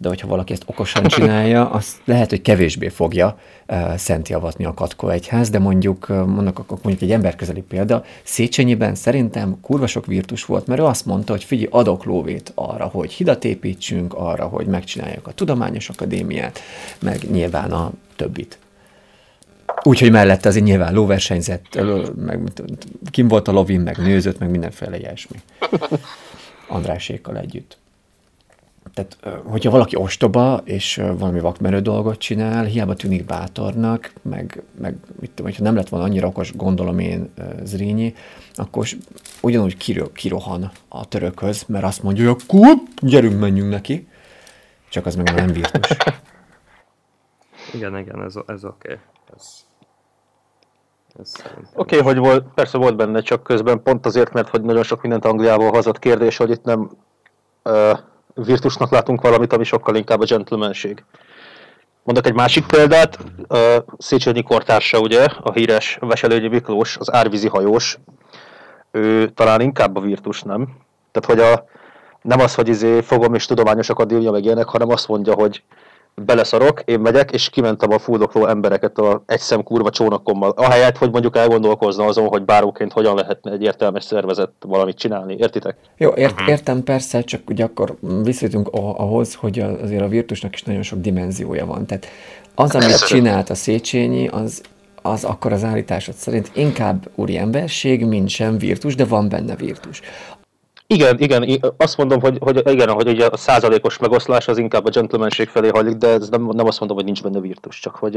de hogyha valaki ezt okosan [LAUGHS] csinálja, az lehet, hogy kevésbé fogja uh, szent javatni a Katkó egyház, de mondjuk, uh, mondjuk, mondjuk egy emberközeli példa, Széchenyiben szerintem kurva sok virtus volt, mert ő azt mondta, hogy figyelj, adok lóvét arra, hogy hidat építsünk, arra, hogy megcsináljuk a Tudományos Akadémiát, meg nyilván a többit. Úgyhogy mellette azért nyilván lóversenyzett, meg kim volt a lovin, meg nőzött, meg mindenféle ilyesmi. Andrásékkal együtt tehát hogyha valaki ostoba, és valami vakmerő dolgot csinál, hiába tűnik bátornak, meg, meg mit tudom, hogyha nem lett volna annyira okos, gondolom én Zrínyi, akkor ugyanúgy kiro, kirohan a törökhöz, mert azt mondja, hogy akkor gyerünk, menjünk neki. Csak az meg nem virtus. Igen, igen, ez, ez oké. Okay. Ez, Oké, okay, hogy volt, persze volt benne, csak közben pont azért, mert hogy nagyon sok mindent Angliából hozott kérdés, hogy itt nem uh, Virtusnak látunk valamit, ami sokkal inkább a gentlemanség. Mondok egy másik példát, Széchenyi kortársa, ugye, a híres Veselőgyi Miklós, az árvízi hajós, ő talán inkább a virtus, nem? Tehát, hogy a, nem az, hogy izé fogom és tudományos akadémia meg ilyenek, hanem azt mondja, hogy beleszarok, én megyek, és kimentem a fuldokló embereket a egy szem kurva csónakommal. Ahelyett, hogy mondjuk elgondolkozna azon, hogy báróként hogyan lehetne egy értelmes szervezet valamit csinálni. Értitek? Jó, ért, mhm. értem persze, csak ugye akkor visszajutunk ahhoz, hogy azért a virtusnak is nagyon sok dimenziója van. Tehát az, amit csinált a Széchenyi, az az akkor az állításod szerint inkább úri emberség, mint sem virtus, de van benne virtus. Igen, igen, azt mondom, hogy, hogy igen, hogy ugye a százalékos megoszlás az inkább a gentlemanség felé hajlik, de ez nem, nem azt mondom, hogy nincs benne virtus, csak hogy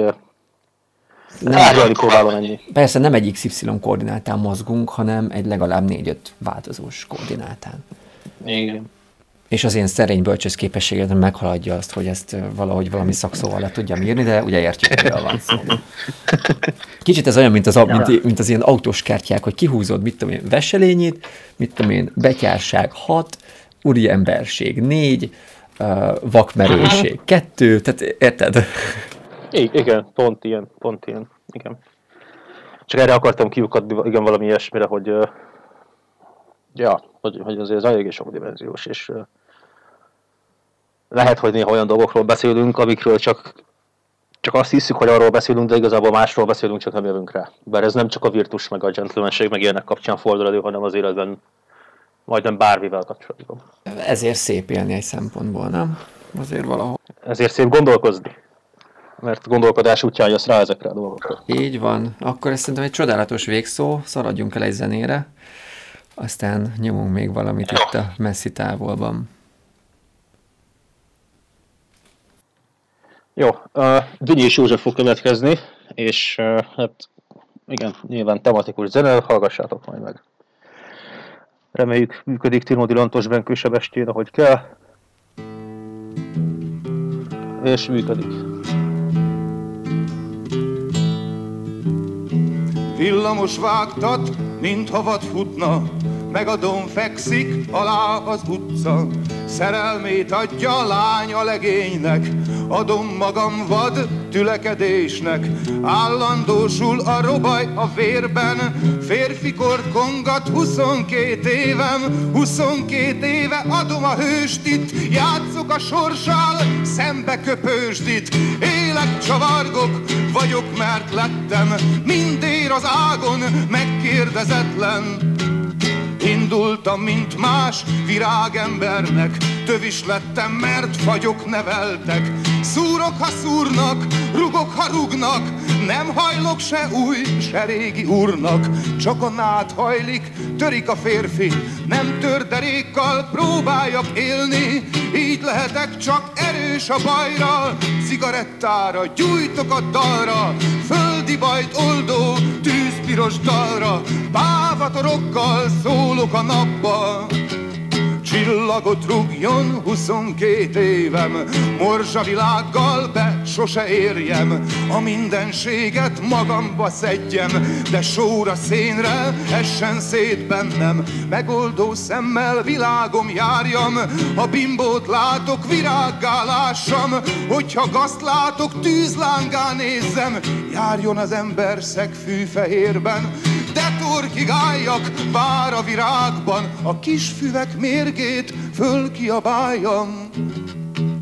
nem Tárgyalni próbálom ennyi. Persze nem egy XY koordinátán mozgunk, hanem egy legalább 4-5 változós koordinátán. Igen. És az én szerény bölcsös képességet meghaladja azt, hogy ezt valahogy valami szakszóval le tudjam írni, de ugye értjük, hogy van szó. [LAUGHS] Kicsit ez olyan, mint az, mint, mint az ilyen autós kártyák, hogy kihúzod, mit tudom én, veselényét, mit tudom én, betyárság 6, úri emberség 4, uh, vakmerőség [LAUGHS] 2, tehát érted? igen, pont ilyen, pont ilyen, igen. Csak erre akartam kiukadni, igen, valami ilyesmire, hogy ja, hogy, hogy azért ez eléggé sokdimenziós, és uh, lehet, hogy néha olyan dolgokról beszélünk, amikről csak, csak azt hiszük, hogy arról beszélünk, de igazából másról beszélünk, csak nem jövünk rá. Bár ez nem csak a virtus, meg a gentlemanség, meg ilyenek kapcsán fordul elő, hanem az életben majdnem bármivel kapcsolatban. Ezért szép élni egy szempontból, nem? Azért valahol. Ezért szép gondolkozni mert gondolkodás útján jössz rá ezekre a dolgokra. Így van. Akkor ez szerintem egy csodálatos végszó, szaladjunk el egy zenére, aztán nyomunk még valamit itt a messzi távolban. Jó, uh, és József fog következni, és uh, hát igen, nyilván tematikus zene, hallgassátok majd meg. Reméljük működik Timódi Lantos Benkő Sebestjén, ahogy kell. És működik. Villamos vágtat, mint vad futna, meg a dom fekszik alá az utca. Szerelmét adja a lány a legénynek, adom magam vad tülekedésnek. Állandósul a robaj a vérben, férfi kongat 22 évem, 22 éve adom a hőst itt, játszok a sorssal, szembe köpősdit. Élek, csavargok, vagyok, mert lettem, mindér az ágon, megkérdezetlen. Indultam, mint más virágembernek, tövis lettem, mert fagyok neveltek. Szúrok, ha szúrnak, rugok, ha rugnak, nem hajlok se új, se régi úrnak. Csak a nád hajlik, törik a férfi, nem törderékkal próbáljak élni. Így lehetek csak erős a bajra, cigarettára, gyújtok a dalra, földi bajt oldó, tűzpiros dalra, bávatorokkal szólok a napba. Csillagot rúgjon 22 évem, morzsa világgal be sose érjem, a mindenséget magamba szedjem, de sóra szénre essen szét bennem, megoldó szemmel világom járjam, a bimbót látok, virággá lássam, hogyha gazt látok, tűzlángá nézzem, járjon az ember szegfű fehérben, de torkig álljak, bár a virágban, a kis füvek mérgét fölkiabáljam.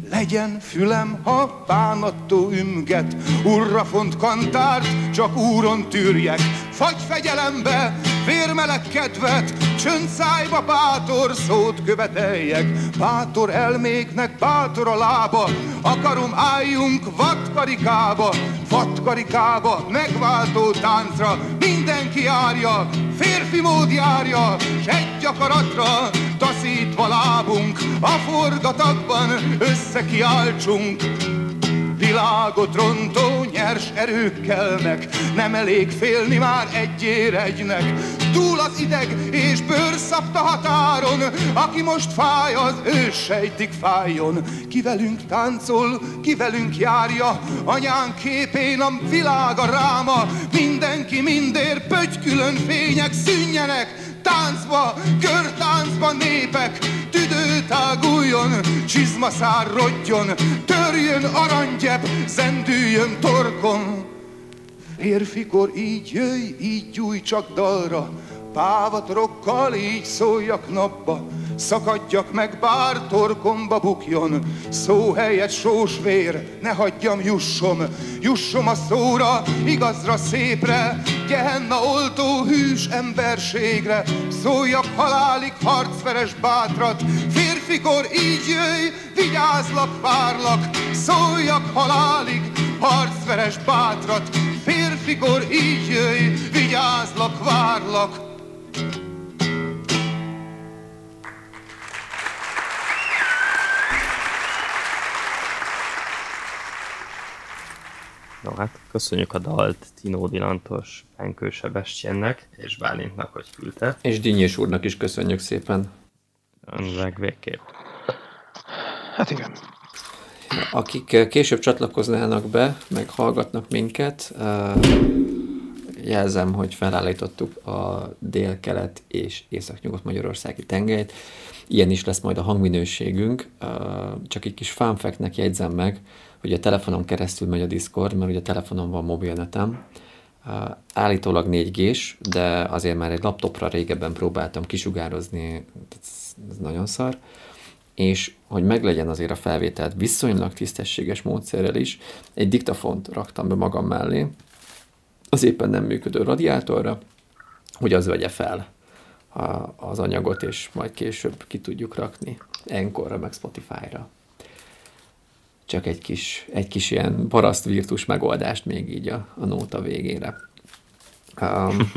Legyen fülem, ha bánattó ümget, urra font kantárt, csak úron tűrjek. Fagy fegyelembe, vérmeleg kedvet, szájba bátor szót követeljek. Bátor elméknek bátor a lába, akarom álljunk vadkarikába, vadkarikába, megváltó táncra, mindenki járja, férfi mód járja, s egy akaratra taszítva lábunk, a forgatakban összekiáltsunk. Világot rontó nyers erők kelnek, nem elég félni már egyér egynek. Túl az ideg és bőrszapta határon, aki most fáj, az ő sejtik fájjon. Ki velünk táncol, ki velünk járja, anyánk képén a világ a ráma. Mindenki mindér pögykülön fények szűnjenek, táncba, körtáncba népek, tüdő táguljon, csizmaszár rodjon, törjön aranygyep, zendüljön torkon. Férfikor így jöjj, így gyújj csak dalra, pávatrokkal így szóljak napba, Szakadjak meg, bár torkomba bukjon, szó helyett sós vér, ne hagyjam jussom, jussom a szóra, igazra, szépre, gehenna oltó hűs emberségre, szóljak halálig harcveres bátrat, férfikor így jöjj, vigyázlak, várlak, szóljak halálig harcveres bátrat, férfi mikor így jöjj, vigyázlak, várlak. No hát, köszönjük a dalt Tino Dilantos, Benkő Sebestyénnek és Bálintnak, hogy küldte. És Dinnyés úrnak is köszönjük szépen. Meg végképp. Hát igen. Akik később csatlakoznának be, meg hallgatnak minket, jelzem, hogy felállítottuk a dél-kelet és észak-nyugat magyarországi tengelyt. Ilyen is lesz majd a hangminőségünk. Csak egy kis fun fact-nek jegyzem meg, hogy a telefonon keresztül megy a Discord, mert ugye telefonon van mobilnetem. Állítólag 4G-s, de azért már egy laptopra régebben próbáltam kisugározni, ez, ez nagyon szar és hogy meglegyen azért a felvételt viszonylag tisztességes módszerrel is, egy diktafont raktam be magam mellé, az éppen nem működő radiátorra, hogy az vegye fel az anyagot, és majd később ki tudjuk rakni Enkorra, meg Spotify-ra. Csak egy kis, egy kis ilyen paraszt virtus megoldást még így a, a nóta végére. Um,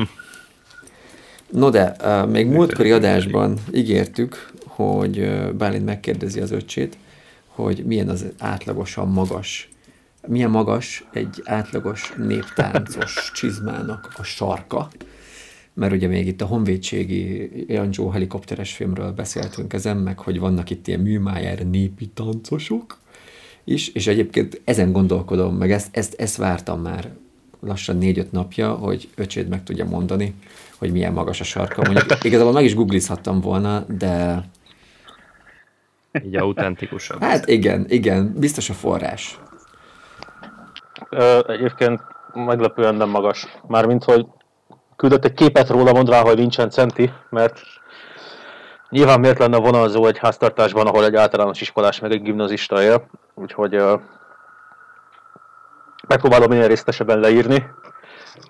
[LAUGHS] no de, uh, még múltkori adásban ígértük, hogy uh, Bálint megkérdezi az öcsét, hogy milyen az átlagosan magas, milyen magas egy átlagos néptáncos [LAUGHS] csizmának a sarka, mert ugye még itt a honvédségi Jancsó helikopteres filmről beszéltünk ezen, meg hogy vannak itt ilyen műmájára népi táncosok is, és egyébként ezen gondolkodom, meg ezt, ezt, ezt vártam már lassan négy-öt napja, hogy öcséd meg tudja mondani, hogy milyen magas a sarka. Mondjuk [LAUGHS] igazából meg is googlizhattam volna, de Így autentikusabb. hát igen, igen, biztos a forrás. Ö, egyébként meglepően nem magas. Mármint, hogy küldött egy képet róla mondván, hogy nincsen centi, mert nyilván miért lenne vonalzó egy háztartásban, ahol egy általános iskolás meg egy gimnazista él. Úgyhogy ö, megpróbálom minél részletesebben leírni.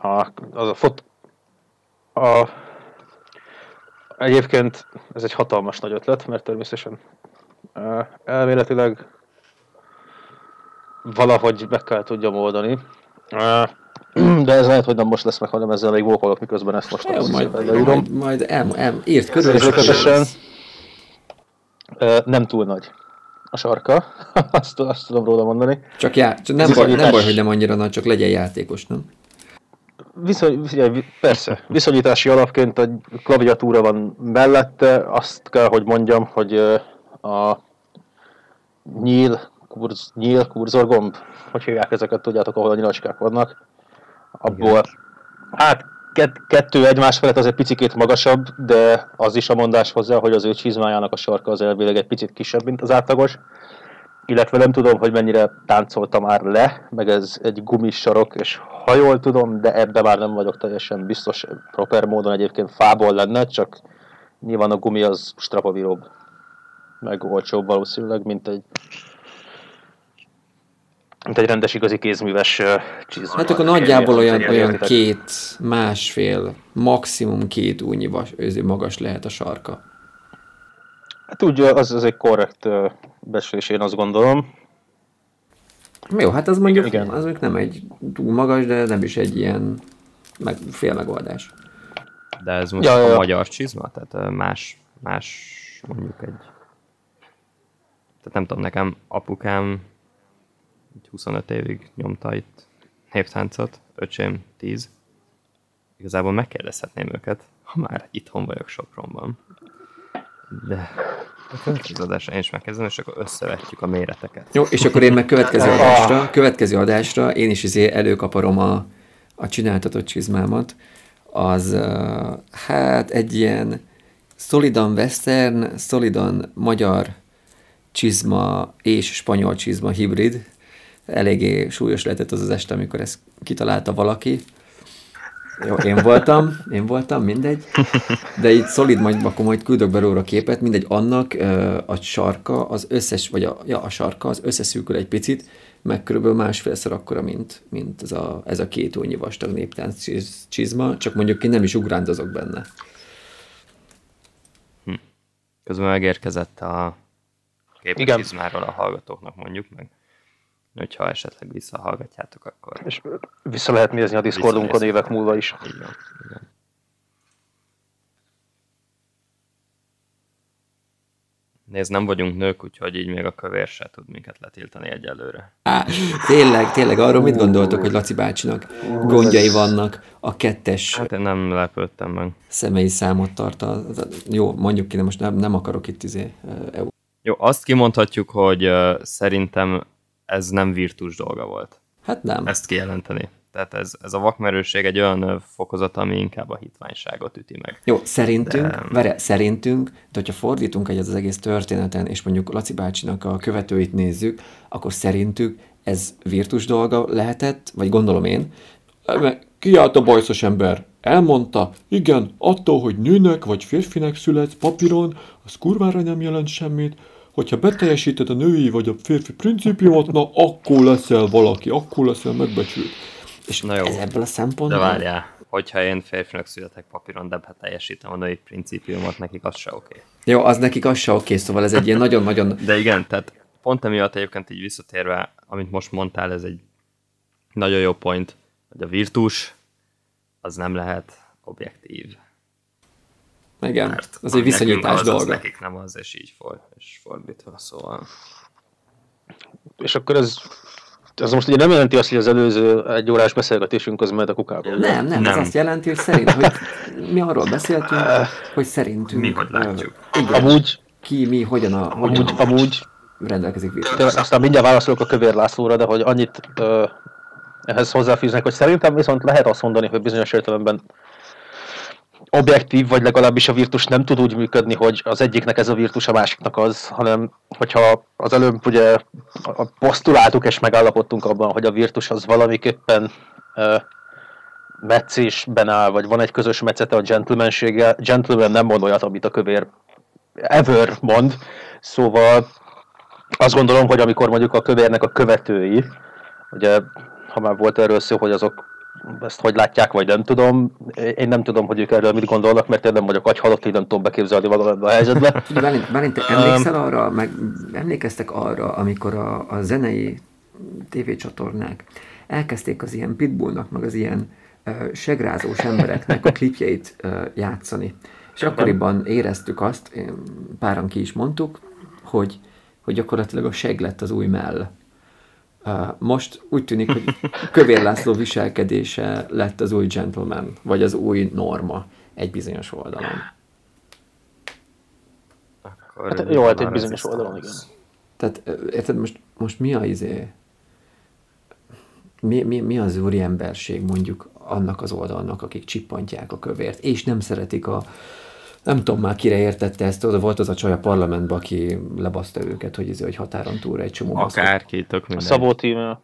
A, az a fot... A, egyébként ez egy hatalmas nagy ötlet, mert természetesen ö, elméletileg valahogy meg kell tudjam oldani. De ez lehet, hogy nem most lesz meg, hanem ezzel még vókolok, miközben ezt most Jó, azt majd, szépen leírom. majd, majd el, el, írt körül, nem túl nagy a sarka, [LAUGHS] azt, azt tudom róla mondani. csak, já, csak nem, baj, nem baj, hogy nem annyira nagy, csak legyen játékos, nem? Viszony, persze, viszonyítási alapként egy klaviatúra van mellette, azt kell, hogy mondjam, hogy a nyíl, kurz, nyíl kurzorgomb, hogy hívják ezeket, tudjátok, ahol a nyilacskák vannak, abból, hát kettő egymás felett az egy picikét magasabb, de az is a mondás hozzá, hogy az ő csizmájának a sarka az elvileg egy picit kisebb, mint az átlagos. Illetve nem tudom, hogy mennyire táncolta már le, meg ez egy gumis sarok, és ha jól tudom, de ebbe már nem vagyok teljesen biztos, proper módon egyébként fából lenne, csak nyilván a gumi az strapavíróbb, meg olcsóbb valószínűleg, mint egy mint egy rendes igazi kézműves csizma. Hát akkor nagyjából olyan, olyan két, másfél, maximum két őzi magas lehet a sarka. Hát úgy, az, az egy korrekt ö, becslés, én azt gondolom. Jó, hát az mondjuk, Igen. az mondjuk nem egy túl magas, de nem is egy ilyen meg, fél megoldás. De ez most Ja, a ja. magyar csizma? Tehát más, más mondjuk egy... Tehát nem tudom, nekem apukám 25 évig nyomta itt néptáncot, öcsém 10. Igazából megkérdezhetném őket, ha már itthon vagyok Sopronban. De a következő adásra én is megkezdem, és akkor összevetjük a méreteket. Jó, és akkor én meg következő [LAUGHS] adásra, következő adásra én is izé előkaparom a, a csináltatott csizmámat. Az uh, hát egy ilyen szolidan western, szolidan magyar csizma és spanyol csizma hibrid. Eléggé súlyos lehetett az az este, amikor ezt kitalálta valaki. Jó, én voltam, én voltam, mindegy. De így szolid, majd akkor majd küldök be róla a képet, mindegy, annak ö, a sarka, az összes, vagy a, ja, a sarka, az összeszűkül egy picit, meg körülbelül másfélszer akkora, mint, mint ez, a, ez a két újnyi vastag néptánc csiz- csizma, csak mondjuk én nem is ugrándozok benne. Közben megérkezett a Igen. képcsizmáról a hallgatóknak mondjuk meg. Hogyha esetleg visszahallgatjátok, akkor És vissza lehet nézni a Discordunkon évek múlva is. van. Igen. Nézd, nem vagyunk nők, úgyhogy így még a kövér se tud minket letiltani egyelőre. Á, tényleg, tényleg, arról mit gondoltok, hogy Laci bácsinak gondjai vannak a kettes Hát én nem lepődtem meg. személyi számot tart. A, a, jó, mondjuk ki, de most nem, nem akarok itt izé, EU. Jó, azt kimondhatjuk, hogy uh, szerintem ez nem virtus dolga volt. Hát nem. Ezt kijelenteni. Tehát ez, ez a vakmerőség egy olyan fokozat, ami inkább a hitványságot üti meg. Jó, szerintünk, De- vere, szerintünk, de hogyha fordítunk egyet az egész történeten, és mondjuk Laci bácsinak a követőit nézzük, akkor szerintük ez virtus dolga lehetett, vagy gondolom én, kiállt a bajszos ember, elmondta, igen, attól, hogy nőnek vagy férfinek születsz papíron, az kurvára nem jelent semmit, hogyha beteljesíted a női vagy a férfi principiumot, na akkor leszel valaki, akkor leszel megbecsült. És Na jó. ez ebből a De szempontból... várjál, hogyha én férfinak születek papíron, de hát teljesítem a női principiumot, nekik az se oké. Jó, az nekik az se oké, szóval ez egy ilyen nagyon-nagyon De igen, tehát pont emiatt egyébként így visszatérve, amit most mondtál, ez egy nagyon jó point, hogy a virtus az nem lehet objektív. Igen, Mert az egy viszonyítás az, az dolga. nekik nem az, és így for, és fordítva, szóval. És akkor ez, ez most ugye nem jelenti azt, hogy az előző egy órás beszélgetésünk az mehet a kukába. Nem, nem, ez Nem. azt jelenti, hogy szerint, hogy mi arról beszéltünk, hogy szerintünk... Mi hogy látjuk. Igen, Amúgy, ki, mi, hogyan, a, hogyan amúgy, amúgy rendelkezik de virtus. aztán mindjárt válaszolok a Kövér Lászlóra, de hogy annyit ö, ehhez hozzáfűznek, hogy szerintem viszont lehet azt mondani, hogy bizonyos értelemben objektív, vagy legalábbis a virtus nem tud úgy működni, hogy az egyiknek ez a virtus, a másiknak az, hanem hogyha az előbb ugye posztuláltuk és megállapodtunk abban, hogy a virtus az valamiképpen ö, meccésben áll, vagy van egy közös metszete a gentlemanséggel. Gentleman nem mond olyat, amit a kövér ever mond, szóval azt gondolom, hogy amikor mondjuk a kövérnek a követői, ugye, ha már volt erről szó, hogy azok ezt hogy látják, vagy nem tudom, én nem tudom, hogy ők erről mit gondolnak, mert én nem vagyok agyhalott, így nem tudom beképzelni valami a helyzetbe. [LAUGHS] Bálint, Bálint, te emlékszel arra, meg emlékeztek arra, amikor a, a zenei tévécsatornák elkezdték az ilyen pitbullnak, meg az ilyen uh, segrázós embereknek a [LAUGHS] klipjeit uh, játszani. És akkoriban éreztük azt, páran ki is mondtuk, hogy, hogy gyakorlatilag a seg lett az új mell. Most úgy tűnik, hogy Kövér László viselkedése lett az új gentleman, vagy az új norma egy bizonyos oldalon. Akkor Hát jó, hát egy bizonyos oldalon, resistance. Tehát érted, most, most mi a izé, mi, mi, mi az úri emberség mondjuk annak az oldalnak, akik csippantják a kövért, és nem szeretik a, nem tudom már kire értette ezt, oda volt az a csaj a parlamentben, aki lebaszta őket, hogy, izé, hogy határon túlra egy csomó. Akárki, tök A mindegy. Szabó tíme,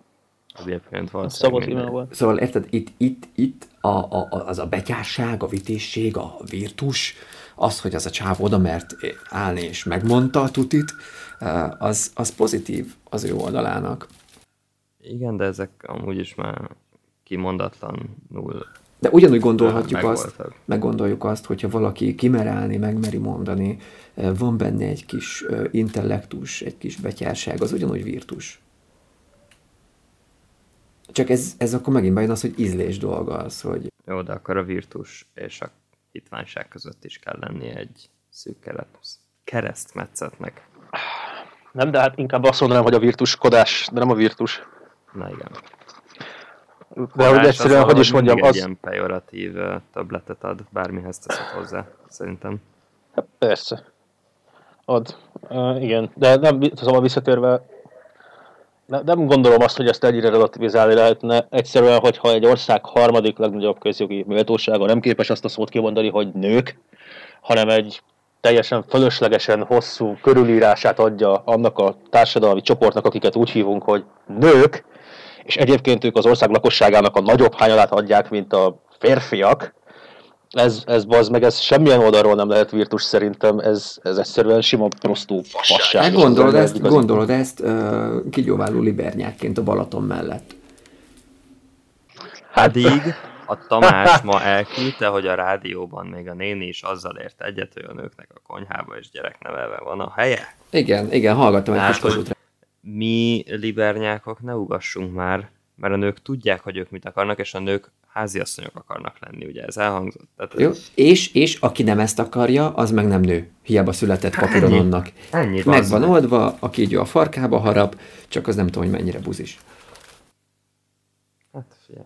Egyébként a valószínűleg Szabó volt. Szóval érted, itt, itt, itt a, a, a- az a betyárság, a vitésség, a virtus, az, hogy az a csáv oda mert állni és megmondta a tutit, eh, az, az pozitív az ő oldalának. Igen, de ezek amúgy is már kimondatlanul De ugyanúgy gondolhatjuk azt, meggondoljuk azt, hogyha valaki kimer állni, megmeri mondani, eh, van benne egy kis eh, intellektus, egy kis betyárság, az ugyanúgy virtus. Csak ez, ez akkor megint bejön az, hogy ízlés dolga az, hogy Jó, de akkor a virtus és a hitványság között is kell lennie egy szűk keret, keresztmetszetnek. Nem, de hát inkább azt mondanám, hogy a virtuskodás, de nem a virtus. Na igen. De hogy egyszerűen, az hogy is mondjam, az... Egy ilyen pejoratív ö, többletet ad, bármihez teszed hozzá, szerintem. Hát persze. Ad. Uh, igen, de nem, szóval visszatérve, ne, nem gondolom azt, hogy ezt ennyire relativizálni lehetne. Egyszerűen, hogyha egy ország harmadik legnagyobb közjogi méltósága nem képes azt a szót kimondani, hogy nők, hanem egy teljesen fölöslegesen hosszú körülírását adja annak a társadalmi csoportnak, akiket úgy hívunk, hogy nők, és egyébként ők az ország lakosságának a nagyobb hányalát adják, mint a férfiak, ez, ez bazd meg, ez semmilyen oldalról nem lehet virtus szerintem, ez, ez egyszerűen sima prostó fasság. Hát gondolod ezt, igazi- gondolod ezt uh, kigyóváló libernyákként a Balaton mellett. Pedig a Tamás ma elküldte, hogy a rádióban még a néni is azzal ért egyet, hogy a nőknek a konyhába és gyereknevelve van a helye. Igen, igen, hallgattam egy Hát, kis kossuth mi libernyákok ne ugassunk már, mert a nők tudják, hogy ők mit akarnak, és a nők háziasszonyok akarnak lenni, ugye ez elhangzott. Tehát Jó, és, és aki nem ezt akarja, az meg nem nő. Hiába született papíron ennyi. annak. Ennyi, Meg van oldva, a kígyó a farkába harap, csak az nem tudom, hogy mennyire buzis. Hát figyelj.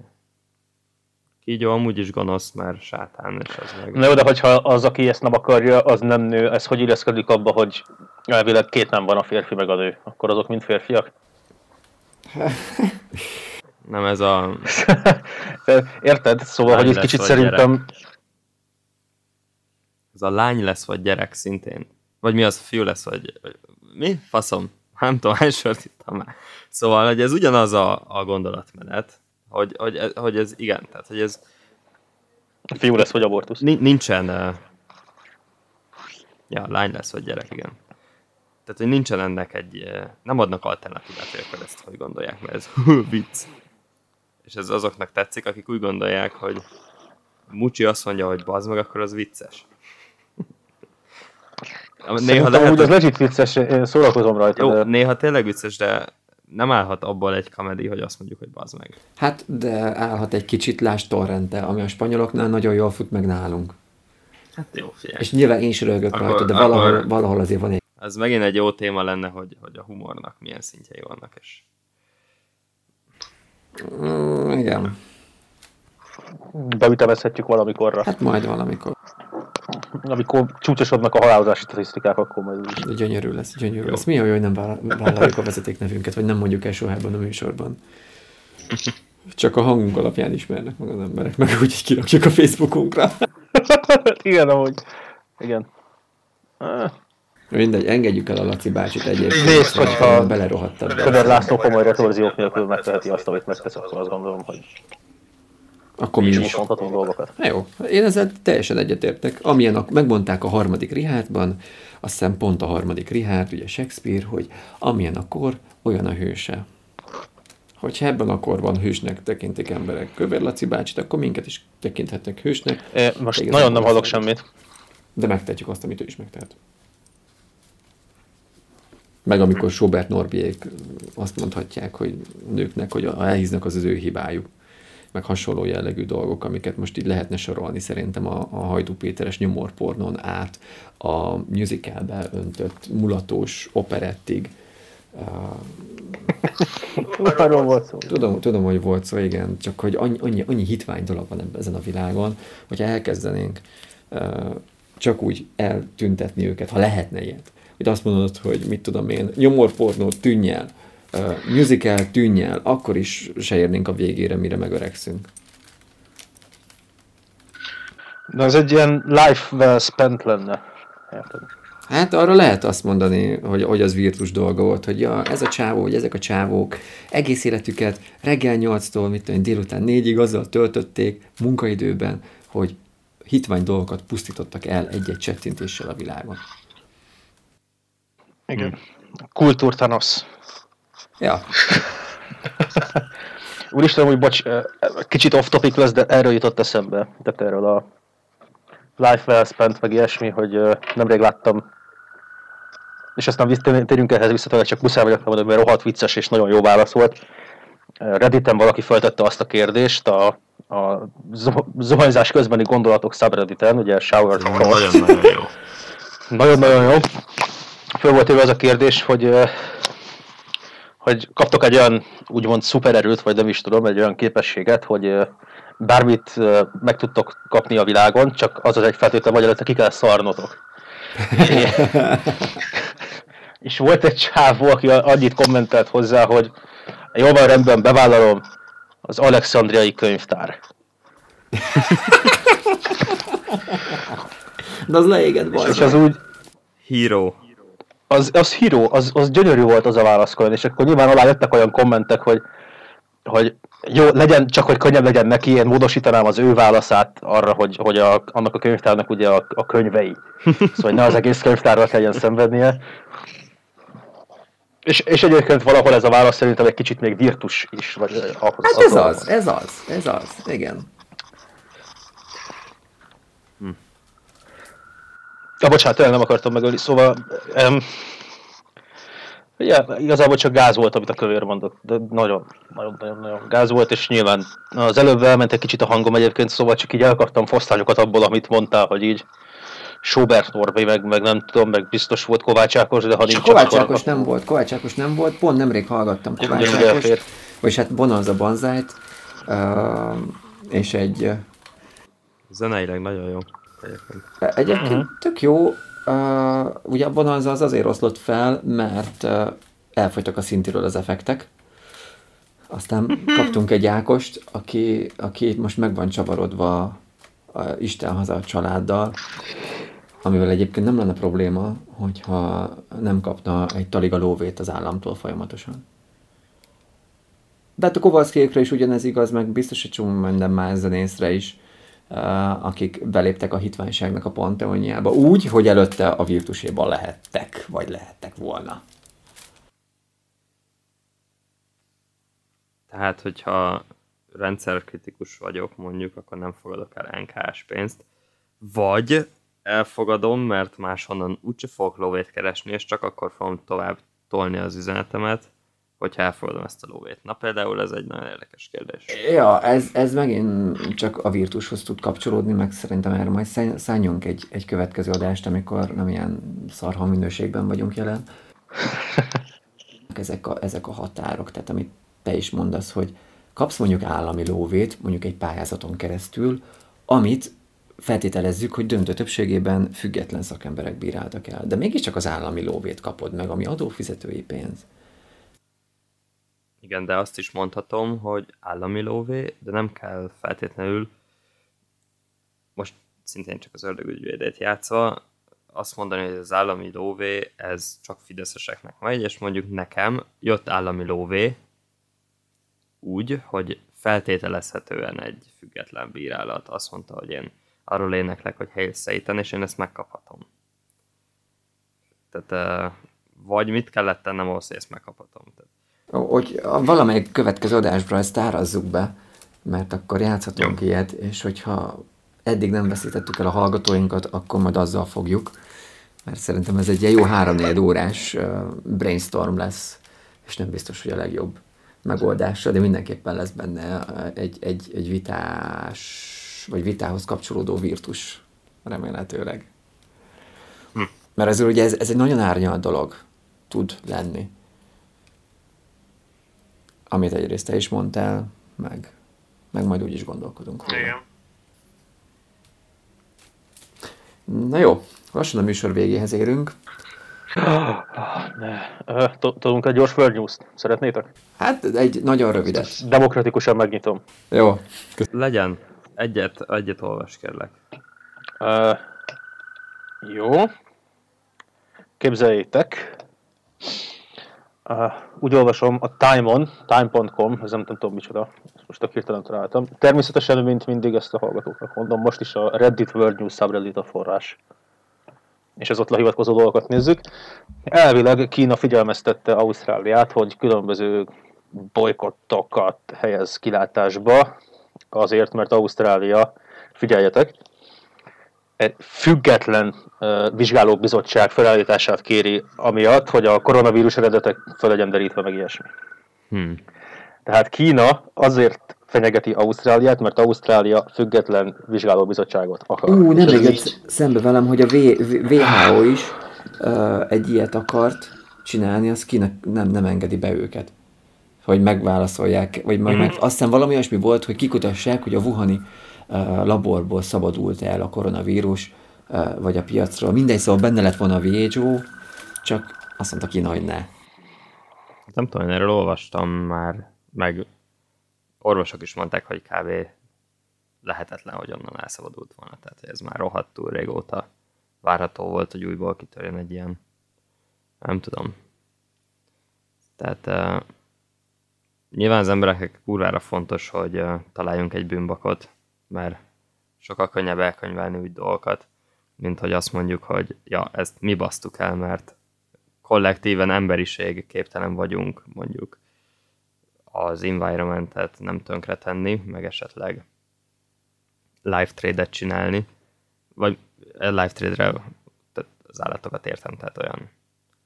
Kígyó amúgy is gonosz, mert sátán, és az meg... Na jó, de hogyha az, aki ezt nem akarja, az nem nő, ez hogy illeszkedik abba, hogy elvileg két nem van a férfi meg a nő? Akkor azok mind férfiak? [LAUGHS] Nem ez a... [LAUGHS] Érted? Szóval, Lány hogy lesz, kicsit szerintem... Ez a lány lesz, vagy gyerek szintén. Vagy mi az, fiú lesz, vagy... mi? Faszom. Nem tudom, hány sort ittam már. Szóval, hogy ez ugyanaz a, a gondolatmenet, hogy, hogy, hogy ez igen, tehát, hogy ez Fiú lesz, vagy abortusz. Ni- nincsen... Uh... Ja, lány lesz, vagy gyerek, igen. Tehát, hogy nincsen ennek egy... Uh... Nem adnak alternatívát, hogy akkor ezt hogy gondolják, mert ez [LAUGHS] vicc. És ez azoknak tetszik, akik úgy gondolják, hogy Mucsi azt mondja, hogy bazd meg, akkor az vicces. Néha lehet, úgy az legit vicces, én szórakozom rajta, Jó, de... néha tényleg vicces, de nem állhat abból egy komedi, hogy azt mondjuk, hogy bazd meg. Hát, de állhat egy kicsit Lás Torrente, ami a spanyoloknál nagyon jól fut meg nálunk. Hát jó, figyelj. És nyilván én is rögök Akkor- rajta, de valahol, akkor- valahol azért van egy... Ez megint egy jó téma lenne, hogy, hogy a humornak milyen szintjei vannak, és Mm, igen, beütemezhetjük valamikorra. hát majd valamikor. Amikor csúcsosodnak a halálozási statisztikák, akkor majd gyönyörű lesz, gyönyörű lesz. Mi a jó, hogy nem vállaljuk a vezetéknevünket, vagy nem mondjuk el soha ebben a műsorban. [LAUGHS] Csak a hangunk alapján ismernek meg az emberek, meg úgy, kirakjuk a Facebookunkra. [LAUGHS] Igen, amúgy. Igen. Mindegy, engedjük el a Laci bácsit egyébként. Nézd, hogyha- belerohadtad. Köver László komoly retorziók nélkül megteheti azt, amit megtesz, akkor azt gondolom, hogy Akkor mi mi is. mondhatunk dolgokat. Na jó, én ezzel teljesen egyetértek. Amilyen a, megmondták a harmadik Richardban, azt hiszem pont a harmadik Richard, ugye Shakespeare, hogy amilyen a kor, olyan a hőse. Hogyha ebben a korban hősnek tekintik emberek Kövér Laci bácsit, akkor minket is tekinthetnek hősnek. É, most Igazából nagyon nem hallok semmit. De megtehetjük azt, amit ő is megtehet. Meg amikor Sobert Norbiék azt mondhatják, hogy nőknek, hogy elhíznak, az az ő hibájuk. Meg hasonló jellegű dolgok, amiket most így lehetne sorolni szerintem a, a Hajdú Péteres nyomorpornon át a musicalbe öntött mulatós operettig. Uh, Arról volt szó. Tudom, tudom, hogy volt szó, igen, csak hogy annyi, annyi, annyi hitvány dolog van ebben ezen a világon, hogyha elkezdenénk uh, csak úgy eltüntetni őket, ha lehetne ilyet. Hogy azt mondod, hogy mit tudom én, nyomorpornó, tűnj el, uh, musical, tűnj el, akkor is se érnénk a végére, mire megöregszünk. De ez egy ilyen life well spent lenne. Érted? Hát arra lehet azt mondani, hogy, hogy az virtus dolga volt, hogy ja, ez a csávó, vagy ezek a csávók egész életüket reggel 8-tól, mit tudom, délután 4-ig azzal töltötték munkaidőben, hogy hitvány dolgokat pusztítottak el egy-egy csettintéssel a világon. Igen. Kultúrtanosz. Ja, [LAUGHS] Úristen, hogy bocs, eh, kicsit off topic lesz, de erről jutott eszembe. Tehát erről a life well spent, meg ilyesmi, hogy eh, nemrég láttam és aztán térjünk ehhez vissza, tényleg csak muszáj vagyok mondani, mert rohadt vicces és nagyon jó válasz volt. Eh, Redditen valaki feltette azt a kérdést a, a zuhanyzás közbeni gondolatok subredditen, ugye shower thoughts. Nagyon-nagyon jó. [LAUGHS] Nagyon-nagyon jó. Föl volt éve az a kérdés, hogy, hogy kaptok egy olyan úgymond szupererőt, vagy nem is tudom, egy olyan képességet, hogy bármit meg tudtok kapni a világon, csak az az egy feltétel magyarázat, ki kell szarnotok. [LAUGHS] És volt egy csávó, aki annyit kommentelt hozzá, hogy jó van, rendben, bevállalom, az Alexandriai könyvtár. [LAUGHS] de az leégett És az úgy, Hero. Az, az híró, az, az gyönyörű volt az a válaszkolón, és akkor nyilván alá jöttek olyan kommentek, hogy, hogy jó, legyen, csak hogy könnyebb legyen neki, én módosítanám az ő válaszát arra, hogy, hogy a, annak a könyvtárnak ugye a, a könyvei. Szóval ne az egész könyvtárra kelljen szenvednie. És, és egyébként valahol ez a válasz szerintem egy kicsit még virtus is. Vagy, eh, ahhoz, Hát ez az, ez az, ez az, igen. Ja, bocsánat, tényleg nem akartam megölni. Szóval um, Ja, igazából csak gáz volt, amit a kövér mondott, de nagyon, nagyon, nagyon, nagyon gáz volt, és nyilván az előbb elment egy kicsit a hangom egyébként, szóval csak így elkaptam fosztányokat abból, amit mondtál, hogy így Schubert Norbi, meg, meg nem tudom, meg biztos volt Kovács Ákos, de ha nincs Kovács Ákos nem volt, Kovács Ákos nem volt, pont nemrég hallgattam Kovács Ákos, vagyis hát Bonanza Banzájt, uh, és egy... Zeneileg nagyon jó. Egyébként, uh-huh. tök jó, Uh, ugye a Bonanza az azért oszlott fel, mert uh, elfogytak a szintiről az effektek. Aztán kaptunk egy Ákost, aki, aki most meg van csavarodva a Isten haza a családdal, amivel egyébként nem lenne probléma, hogyha nem kapna egy taliga lóvét az államtól folyamatosan. De hát a Kovalszkékre is ugyanez igaz, meg biztos, hogy csomó minden más zenészre is akik beléptek a hitványságnak a panteonjába úgy, hogy előtte a virtuséban lehettek, vagy lehettek volna. Tehát, hogyha rendszerkritikus vagyok, mondjuk, akkor nem fogadok el NKS pénzt, vagy elfogadom, mert máshonnan úgyse fogok lóvét keresni, és csak akkor fogom tovább tolni az üzenetemet, hogyha elfogadom ezt a lóvét. Na például ez egy nagyon érdekes kérdés. Ja, ez, ez megint csak a virtushoz tud kapcsolódni, meg szerintem erre majd szálljunk egy, egy következő adást, amikor nem ilyen szarha minőségben vagyunk jelen. [LAUGHS] Ezek a, ezek a határok, tehát amit te is mondasz, hogy kapsz mondjuk állami lóvét, mondjuk egy pályázaton keresztül, amit feltételezzük, hogy döntő többségében független szakemberek bíráltak el. De mégiscsak az állami lóvét kapod meg, ami adófizetői pénz. Igen, de azt is mondhatom, hogy állami lóvé, de nem kell feltétlenül most szintén csak az ördögügyvédét játszva, azt mondani, hogy az állami lóvé, ez csak fideszeseknek megy, és mondjuk nekem jött állami lóvé úgy, hogy feltételezhetően egy független bírálat azt mondta, hogy én arról éneklek, hogy Hail Satan, és én ezt megkaphatom. Tehát vagy mit kellett tennem ahhoz, hogy ezt megkaphatom. Tehát hogy valamelyik következő adásra ezt árazzuk be, mert akkor játszhatunk Jó. ilyet, és hogyha eddig nem veszítettük el a hallgatóinkat, akkor majd azzal fogjuk, mert szerintem ez egy ilyen jó három órás brainstorm lesz, és nem biztos, hogy a legjobb megoldása, de mindenképpen lesz benne egy, egy, egy vitás, vagy vitához kapcsolódó virtus, remélhetőleg. Hm. Mert ez ugye ez, ez egy nagyon árnyalt dolog tud lenni amit egyrészt te is mondtál, meg, meg majd úgy is gondolkodunk. Igen. Na jó, lassan a műsor végéhez érünk. Ne. Tudunk egy gyors World news Szeretnétek? Hát egy nagyon rövidet. Demokratikusan megnyitom. Jó. Legyen. Egyet, egyet olvas, kérlek. Uh, jó. Képzeljétek, Uh, úgy olvasom a Time-on, time.com, ez nem, tudom micsoda, most a hirtelen találtam. Természetesen, mint mindig ezt a hallgatóknak mondom, most is a Reddit World News subreddit a forrás. És az ott lehivatkozó dolgokat nézzük. Elvileg Kína figyelmeztette Ausztráliát, hogy különböző bolykottokat helyez kilátásba, azért, mert Ausztrália, figyeljetek, egy független uh, vizsgálóbizottság felállítását kéri, amiatt, hogy a koronavírus eredetek fel legyen derítve, meg ilyesmi. Hmm. Tehát Kína azért fenyegeti Ausztráliát, mert Ausztrália független vizsgálóbizottságot akar. Ú, nem még szembe velem, hogy a WHO is uh, egy ilyet akart csinálni, az Kína nem, nem engedi be őket. Hogy megválaszolják, vagy majd mm-hmm. meg, aztán valami olyasmi volt, hogy kikutassák, hogy a Wuhani laborból szabadult el a koronavírus, vagy a piacról. Mindegy, szóval benne lett volna a WHO, csak azt mondta Kína, hogy ne. Nem tudom, én erről olvastam már, meg orvosok is mondták, hogy kb. lehetetlen, hogy onnan elszabadult volna. Tehát ez már rohadtul régóta várható volt, hogy újból kitörjön egy ilyen, nem tudom. Tehát uh, nyilván az embereknek kurvára fontos, hogy uh, találjunk egy bűnbakot, mert sokkal könnyebb elkönyvelni úgy dolgokat, mint hogy azt mondjuk, hogy ja, ezt mi basztuk el, mert kollektíven emberiség képtelen vagyunk mondjuk az environmentet nem tönkretenni, meg esetleg live trade-et csinálni, vagy live trade-re tehát az állatokat értem, tehát olyan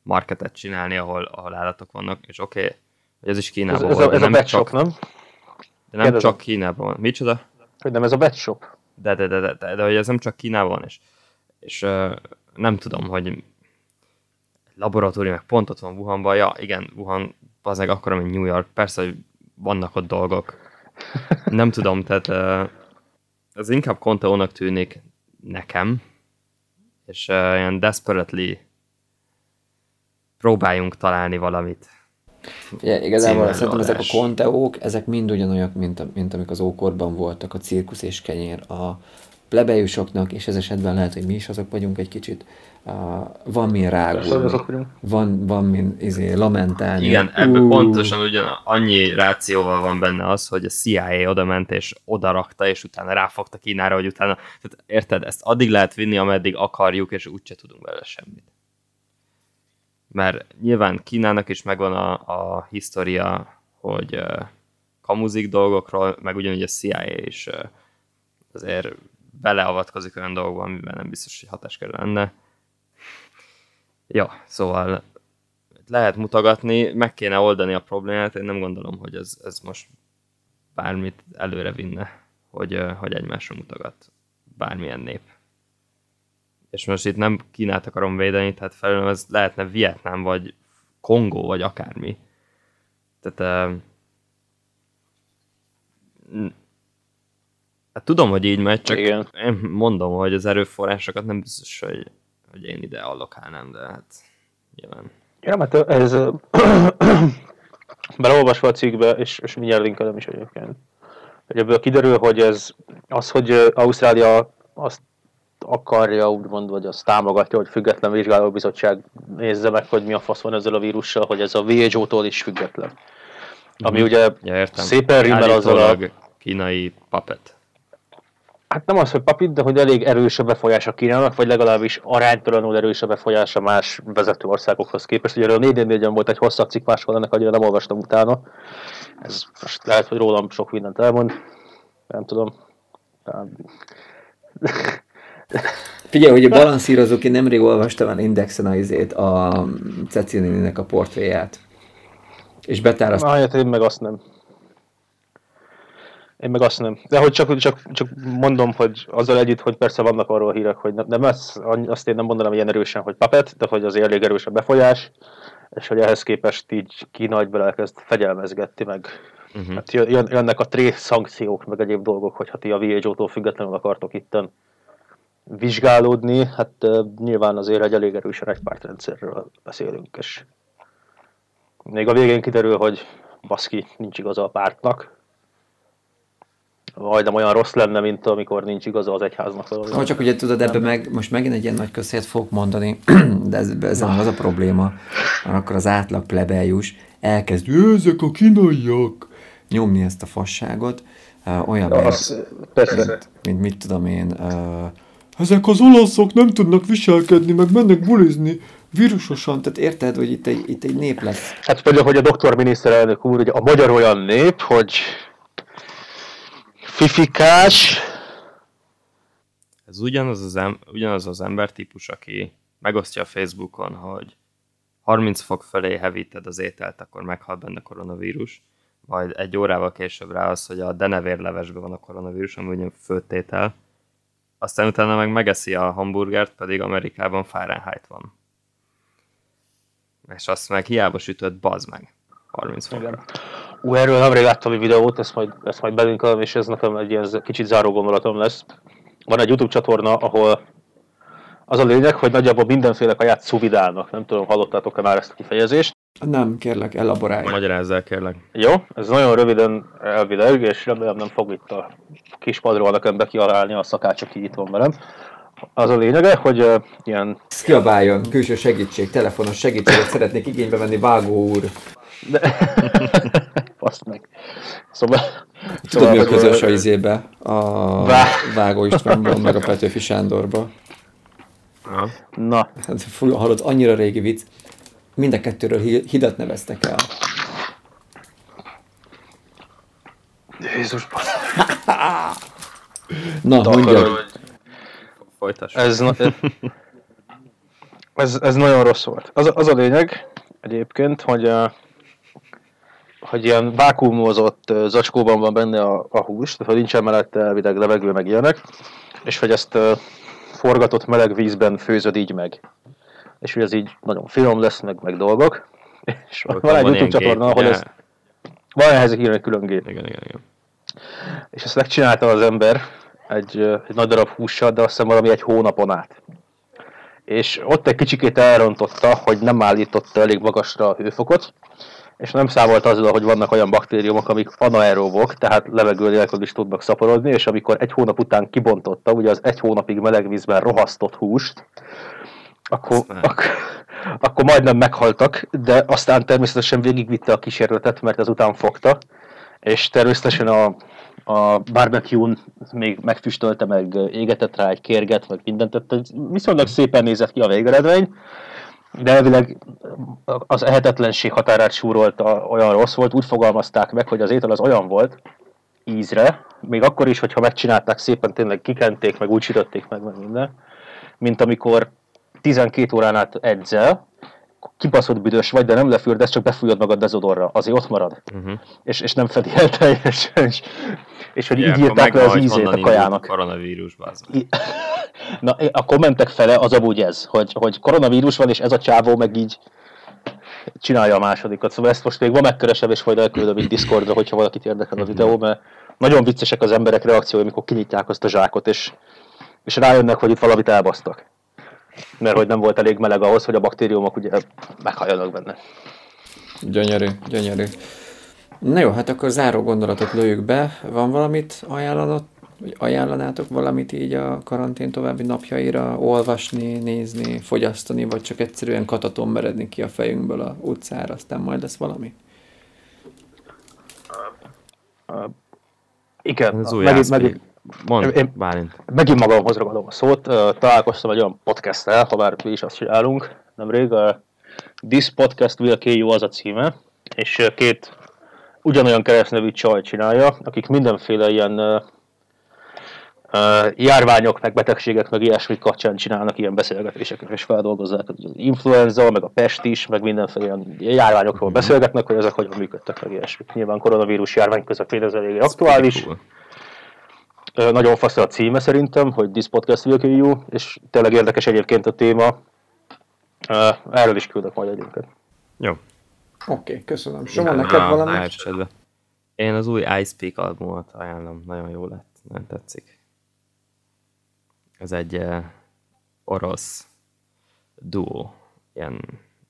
marketet csinálni, ahol, ahol állatok vannak, és oké, okay, hogy ez is Ez, Kínában ez, a, ez a nem shop, csak, nem? de nem Kérdezem. csak Kínában van. Micsoda? Hogy nem ez a pet shop? De, de, de, de, de, de hogy ez nem csak Kínában van, és, és uh, nem tudom, hogy laboratórium, meg pont ott van Wuhanban, ja, igen, Wuhan az meg akkora, mint New York, persze, hogy vannak ott dolgok. [LAUGHS] Nem tudom, tehát uh, ez inkább konteónak tűnik nekem, és uh, ilyen desperately próbáljunk találni valamit. Ugye, igazából szerintem ezek a konteók, ezek mind ugyanolyak, mint, mint amik az ókorban voltak, a cirkusz és kenyér. A plebejusoknak, és ez esetben lehet, hogy mi is azok vagyunk egy kicsit, uh, van min rágulni, van, van min izé, lamentálni. Igen, ebből Ú, pontosan ugyan annyi rációval van benne az, hogy a CIA oda ment és oda rakta, és utána ráfogta Kínára, hogy utána, tehát érted, ezt addig lehet vinni, ameddig akarjuk, és úgyse tudunk belőle semmit. Mert nyilván Kínának is megvan a, a historia, hogy uh, kamuzik dolgokról, meg ugyanúgy a CIA is uh, azért beleavatkozik olyan dolgokba, amiben nem biztos, hogy hatáskör lenne. Ja, szóval lehet mutogatni, meg kéne oldani a problémát, én nem gondolom, hogy ez, ez most bármit előre vinne, hogy, hogy egymásra mutogat bármilyen nép. És most itt nem Kínát akarom védeni, tehát felülem ez lehetne Vietnám, vagy Kongó, vagy akármi. Tehát uh, hát tudom, hogy így megy, csak Igen. én mondom, hogy az erőforrásokat nem biztos, hogy, hogy én ide allokálnám, de hát nyilván. Ja, mert ez beleolvasva [CLEARS THROAT] a cikkbe, és, és mindjárt linkelem is egyébként. Hogy ebből kiderül, hogy ez az, hogy Ausztrália azt akarja, úgymond, vagy azt támogatja, hogy független vizsgálóbizottság nézze meg, hogy mi a fasz van ezzel a vírussal, hogy ez a WHO-tól is független. Ami ugye Ja, értem. szépen rimmel azzal a... Kínai papet. Hát nem az, hogy papit, de hogy elég erős a befolyása Kínának, vagy legalábbis aránytalanul erős a befolyása más vezető országokhoz képest. Ugye erről 4 4 volt egy hosszabb cikk máskor, ennek annyira nem olvastam utána. Ez most lehet, hogy rólam sok mindent elmond. Nem tudom. Figyelj, hogy a balanszírozók, én nemrég olvastam az Indexen a, izét, a Cecilinének a portréját. És betárasztottam. Na, hát én meg azt nem. Én meg azt nem. De hogy csak, csak, csak mondom, hogy azzal együtt, hogy persze vannak arról hírek, hogy nem, nem ez, azt én nem mondanám ilyen erősen, hogy papet, de hogy azért elég erős a befolyás, és hogy ehhez képest így Kína egyből elkezd fegyelmezgetni, meg uh-huh. hát jön, jön- jönnek a tré szankciók, meg egyéb dolgok, hogy ha ti a WHO-tól függetlenül akartok itten vizsgálódni, hát nyilván azért egy elég erősen egy pártrendszerről beszélünk, és még a végén kiderül, hogy baszki, nincs igaza a pártnak. Majdnem olyan rossz lenne, mint amikor nincs igaza az egyháznak. Ha csak ugye tudod, ebbe meg, most megint egy ilyen nagy közhelyet fogok mondani, [CLEARS THROAT] de ez, ezen az a probléma, mert akkor az átlag plebejus elkezd, "Ö, ezek a kínaiak, nyomni ezt a fasságot, olyan, mint, Az, persze. mint, mint mit tudom én, uh, ezek az olaszok nem tudnak viselkedni, meg mennek bulizni vírusosan, tehát érted, hogy itt egy, itt egy nép lesz. Hát például, hogy a doktor miniszterelnök úr, ugye a magyar olyan nép, hogy fifikás, Ez ugyanaz az, em- ugyanaz az embertípus, aki megosztja a Facebookon, hogy 30 fok felé hevíted az ételt, akkor meghal benne koronavírus, majd egy órával később rá az, hogy a denevérlevesben van a koronavírus, ami ugyan főtétel, aztán utána meg megeszi a hamburgert, pedig Amerikában Fahrenheit van. És azt meg hiába sütött, bazd meg. 30 fokra. Ú, erről nemrég láttam egy videót, ezt majd, ezt majd belinkelem, és ez nekem egy ilyen kicsit záró gondolatom lesz. Van egy YouTube csatorna, ahol az a lényeg, hogy nagyjából mindenféle kaját szuvidálnak. Nem tudom, hallottátok-e már ezt a kifejezést. Nem, kérlek, elaborálj. Magyarázzál kérlek. Jó, ez nagyon röviden elvileg, és remélem nem fog itt a kis padról nekem bekialálni a szakács, aki itt van velem. Az a lényege, hogy uh, ilyen Kiabáljon, külső segítség, telefonos segítséget szeretnék igénybe venni, vágó úr. De... [LAUGHS] Faszt meg. Szóval... Tudod, mi a hogy, közös a izébe? A Vá- Vágó Istvánban, meg a Petőfi Sándorba. Ja. Na, Hát, hallod, annyira régi vicc. Mind a kettőről hi- hidat neveztek el. Jézus, Na, mondjad. Folytass. ez... na- ez, ez nagyon rossz volt. Az, az a lényeg egyébként, hogy, hogy ilyen vákuumozott zacskóban van benne a, a hús, tehát hogy nincsen mellette elvileg levegő meg ilyenek, és hogy ezt forgatott meleg vízben főzöd így meg. És hogy ez így nagyon finom lesz, meg, meg dolgok. És Akkor van egy YouTube csatorna, ahol ez... Van ehhez egy külön gép. Igen, igen, igen. És ezt megcsinálta az ember egy, egy nagy darab hússal, de azt hiszem valami egy hónapon át. És ott egy kicsikét elrontotta, hogy nem állította elég magasra a hőfokot, és nem számolt azzal, hogy vannak olyan baktériumok, amik anaerobok, tehát levegő nélkül is tudnak szaporodni, és amikor egy hónap után kibontotta, ugye az egy hónapig meleg vízben rohasztott húst, akkor, Azt nem. ak- akkor majdnem meghaltak, de aztán természetesen végigvitte a kísérletet, mert ezután fogta, és természetesen a, a barbecue-n még megfüstölte, meg égetett rá egy kérget, meg mindent, tehát viszonylag szépen nézett ki a végeredmény, de elvileg az ehetetlenség határát súrolta, olyan rossz volt, úgy fogalmazták meg, hogy az étel az olyan volt ízre, még akkor is, hogyha megcsinálták szépen, tényleg kikenték, meg úgy sütötték meg, meg minden, mint amikor 12 órán át edzel, kibaszott büdös vagy, de nem lefürdesz, csak befújod magad dezodorra, azért ott marad. Uh-huh. És, és nem fedi el teljesen. És, és hogy Ja, így írták le az ízét a kajának. Koronavírus. I- [LAUGHS] Na, a kommentek fele az amúgy ez, hogy, hogy koronavírus van, és ez a csávó meg így csinálja a másodikat. Szóval ezt most még ma megkeresem, és majd elküldöm itt Discordra, hogyha valakit érdekel a videó, mert nagyon viccesek az emberek reakciói, amikor kinyitják azt a zsákot, és, és rájönnek, hogy itt valamit elbasztak. Mert hogy nem volt elég meleg ahhoz, hogy a baktériumok ugye meghalljanak benne. Gyönyörű, gyönyörű. Na jó, hát akkor záró gondolatot lőjük be. Van valamit ajánlanot, vagy ajánlanátok valamit így a karantén további napjaira olvasni, nézni, fogyasztani, vagy csak egyszerűen kataton meredni ki a fejünkből a utcára, aztán majd lesz valami? Igen, Az új megint, megint, Mondd, Én- Bálint. megint magamhoz ragadom a szót. Találkoztam egy olyan podcasttel, ha már mi is azt csinálunk nemrég. This Podcast Will Kill You az a címe, és két ugyanolyan keresztnevű csaj csinálja, akik mindenféle ilyen ö, járványok, meg betegségek, meg ilyesmit kapcsán csinálnak ilyen beszélgetéseket, és feldolgozzák az influenza, meg a pest is, meg mindenféle ilyen járványokról beszélgetnek, hogy ezek hogyan működtek, meg ilyesmik. Nyilván koronavírus járvány közepén ez elég aktuális. Cool. Nagyon fasz a címe szerintem, hogy This Podcast Will Kill You, és tényleg érdekes egyébként a téma. Erről is küldök majd egyébként. Jó. Oké, okay, köszönöm. Soma, neked valami? Én az új Ice Peak albumot ajánlom, nagyon jó lett, nagyon tetszik. Ez egy uh, orosz duó, ilyen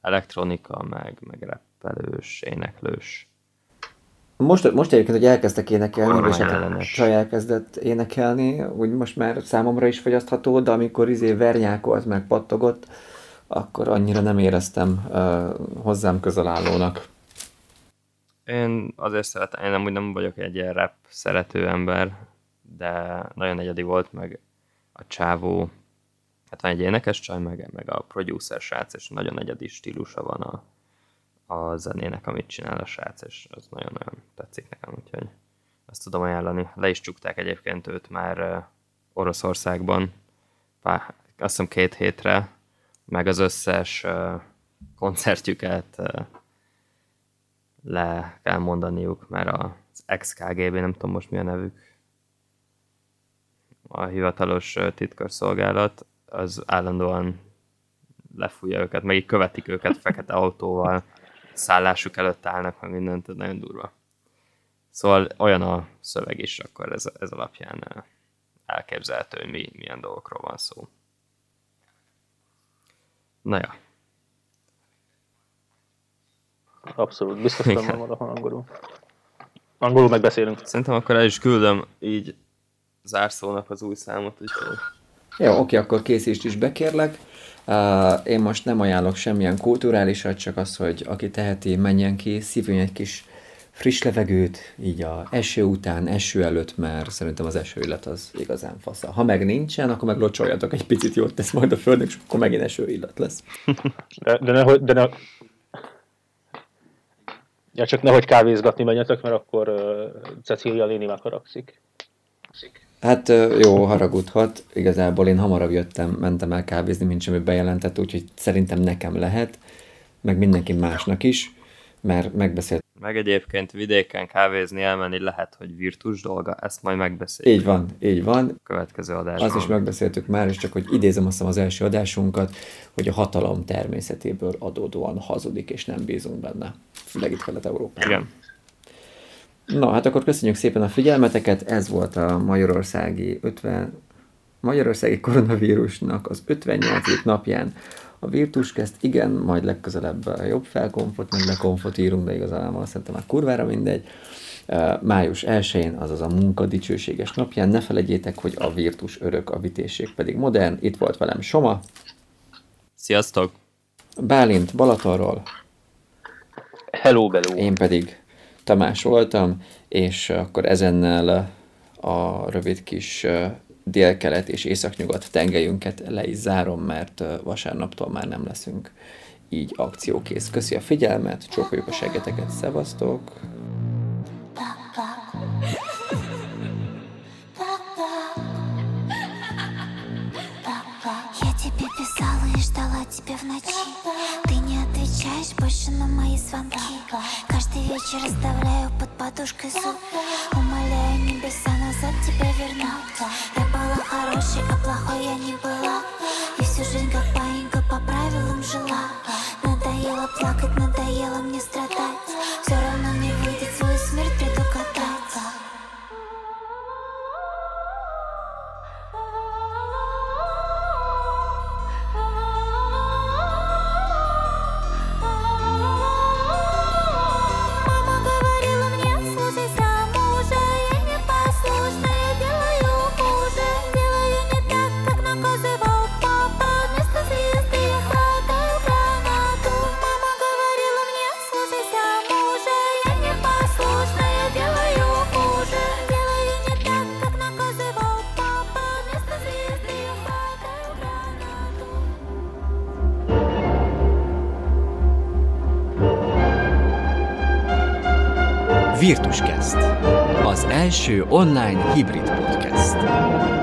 elektronika, meg, meg rappelős, éneklős. Most, most egyébként, hogy elkezdtek énekelni, és hát csaj elkezdett énekelni, úgy most már számomra is fogyasztható, de amikor izé vernyákolt, meg pattogott, akkor annyira nem éreztem uh, hozzám közel állónak. Én azért szeretem, én amúgy nem vagyok egy ilyen rap szerető ember, de nagyon egyedi volt, meg a csávó, hát van egy énekes csaj, meg, meg a producer srác, és nagyon egyedi stílusa van a, a zenének, amit csinál a srác, és az nagyon-nagyon tetszik nekem, úgyhogy ezt tudom ajánlani. Le is csukták egyébként őt már Oroszországban, pár, azt hiszem két hétre, meg az összes koncertjüket le kell mondaniuk, mert az XKGB, nem tudom most mi a nevük, a hivatalos titkosszolgálat, az állandóan lefújja őket, meg így követik őket fekete autóval, szállásuk előtt állnak, meg mindent, ez nagyon durva. Szóval olyan a szöveg is, akkor ez, ez alapján elképzelhető, hogy mi, milyen dolgokról van szó. Na ja, Abszolút, biztos nem van angolul. Angolul megbeszélünk. szerintem akkor el is küldöm így zárszónak az új számot, úgyhogy Jó, oké, akkor készítsd is bekérlek. Én most nem ajánlok semmilyen kulturálisat, csak az, hogy aki teheti, menjen ki, szívjon egy kis friss levegőt, így a eső után, eső előtt, mert szerintem az eső illat az igazán fasza. Ha meg nincsen, akkor meg locsoljatok egy picit, jót tesz majd a földnek, és akkor megint eső illat lesz. De, de, nehogy, de ne... Ja, csak nehogy kávézgatni menjetek, mert akkor uh, Cecília néni megharagszik. Hát jó, haragudhat. Igazából én hamarabb jöttem, mentem el kávézni, mint semmi bejelentett, úgyhogy szerintem nekem lehet, meg mindenki másnak is, mert megbeszélt. Meg egyébként vidéken kávézni elmenni lehet, hogy virtus dolga, ezt majd megbeszéljük Így van, így van. a következő adásban. Azt is megbeszéltük már, és csak hogy idézem azt az első adásunkat, hogy a hatalom természetéből adódóan hazudik, és nem bízunk benne. Főleg itt Kelet-Európában. Igen. Na, hát akkor köszönjük szépen a figyelmeteket. Ez volt a Magyarországi 50 Magyarországi koronavírusnak az 58. napján a Virtuskezt, igen, majd legközelebb jobb felkonfot, meg lekonfot írunk, de igazából szerintem már kurvára mindegy. Május 1-én, azaz a munka dicsőséges napján, ne felejtjétek, hogy a Virtus örök, a vitésség pedig modern. Itt volt velem Soma, Sziasztok! Bálint Balatonról, Hello, beló. én pedig Tamás voltam, és akkor ezennel a rövid kis ö, délkelet és északnyugat tengelyünket le is zárom, mert ö, vasárnaptól már nem leszünk így akciókész. Köszi a figyelmet, csókoljuk a seggeteket, szevasztok! Я тебе писала и ждала тебя в ночи Ты не Отвечаешь больше на мои звонки. Каждый вечер оставляю под подушкой зуб Умоляю небеса назад тебя вернуть Я была хорошей, а плохой я не была. И всю жизнь как паинька по правилам жила. Надоело плакать, надоело Virtuskezt. Az első online hibrid podcast.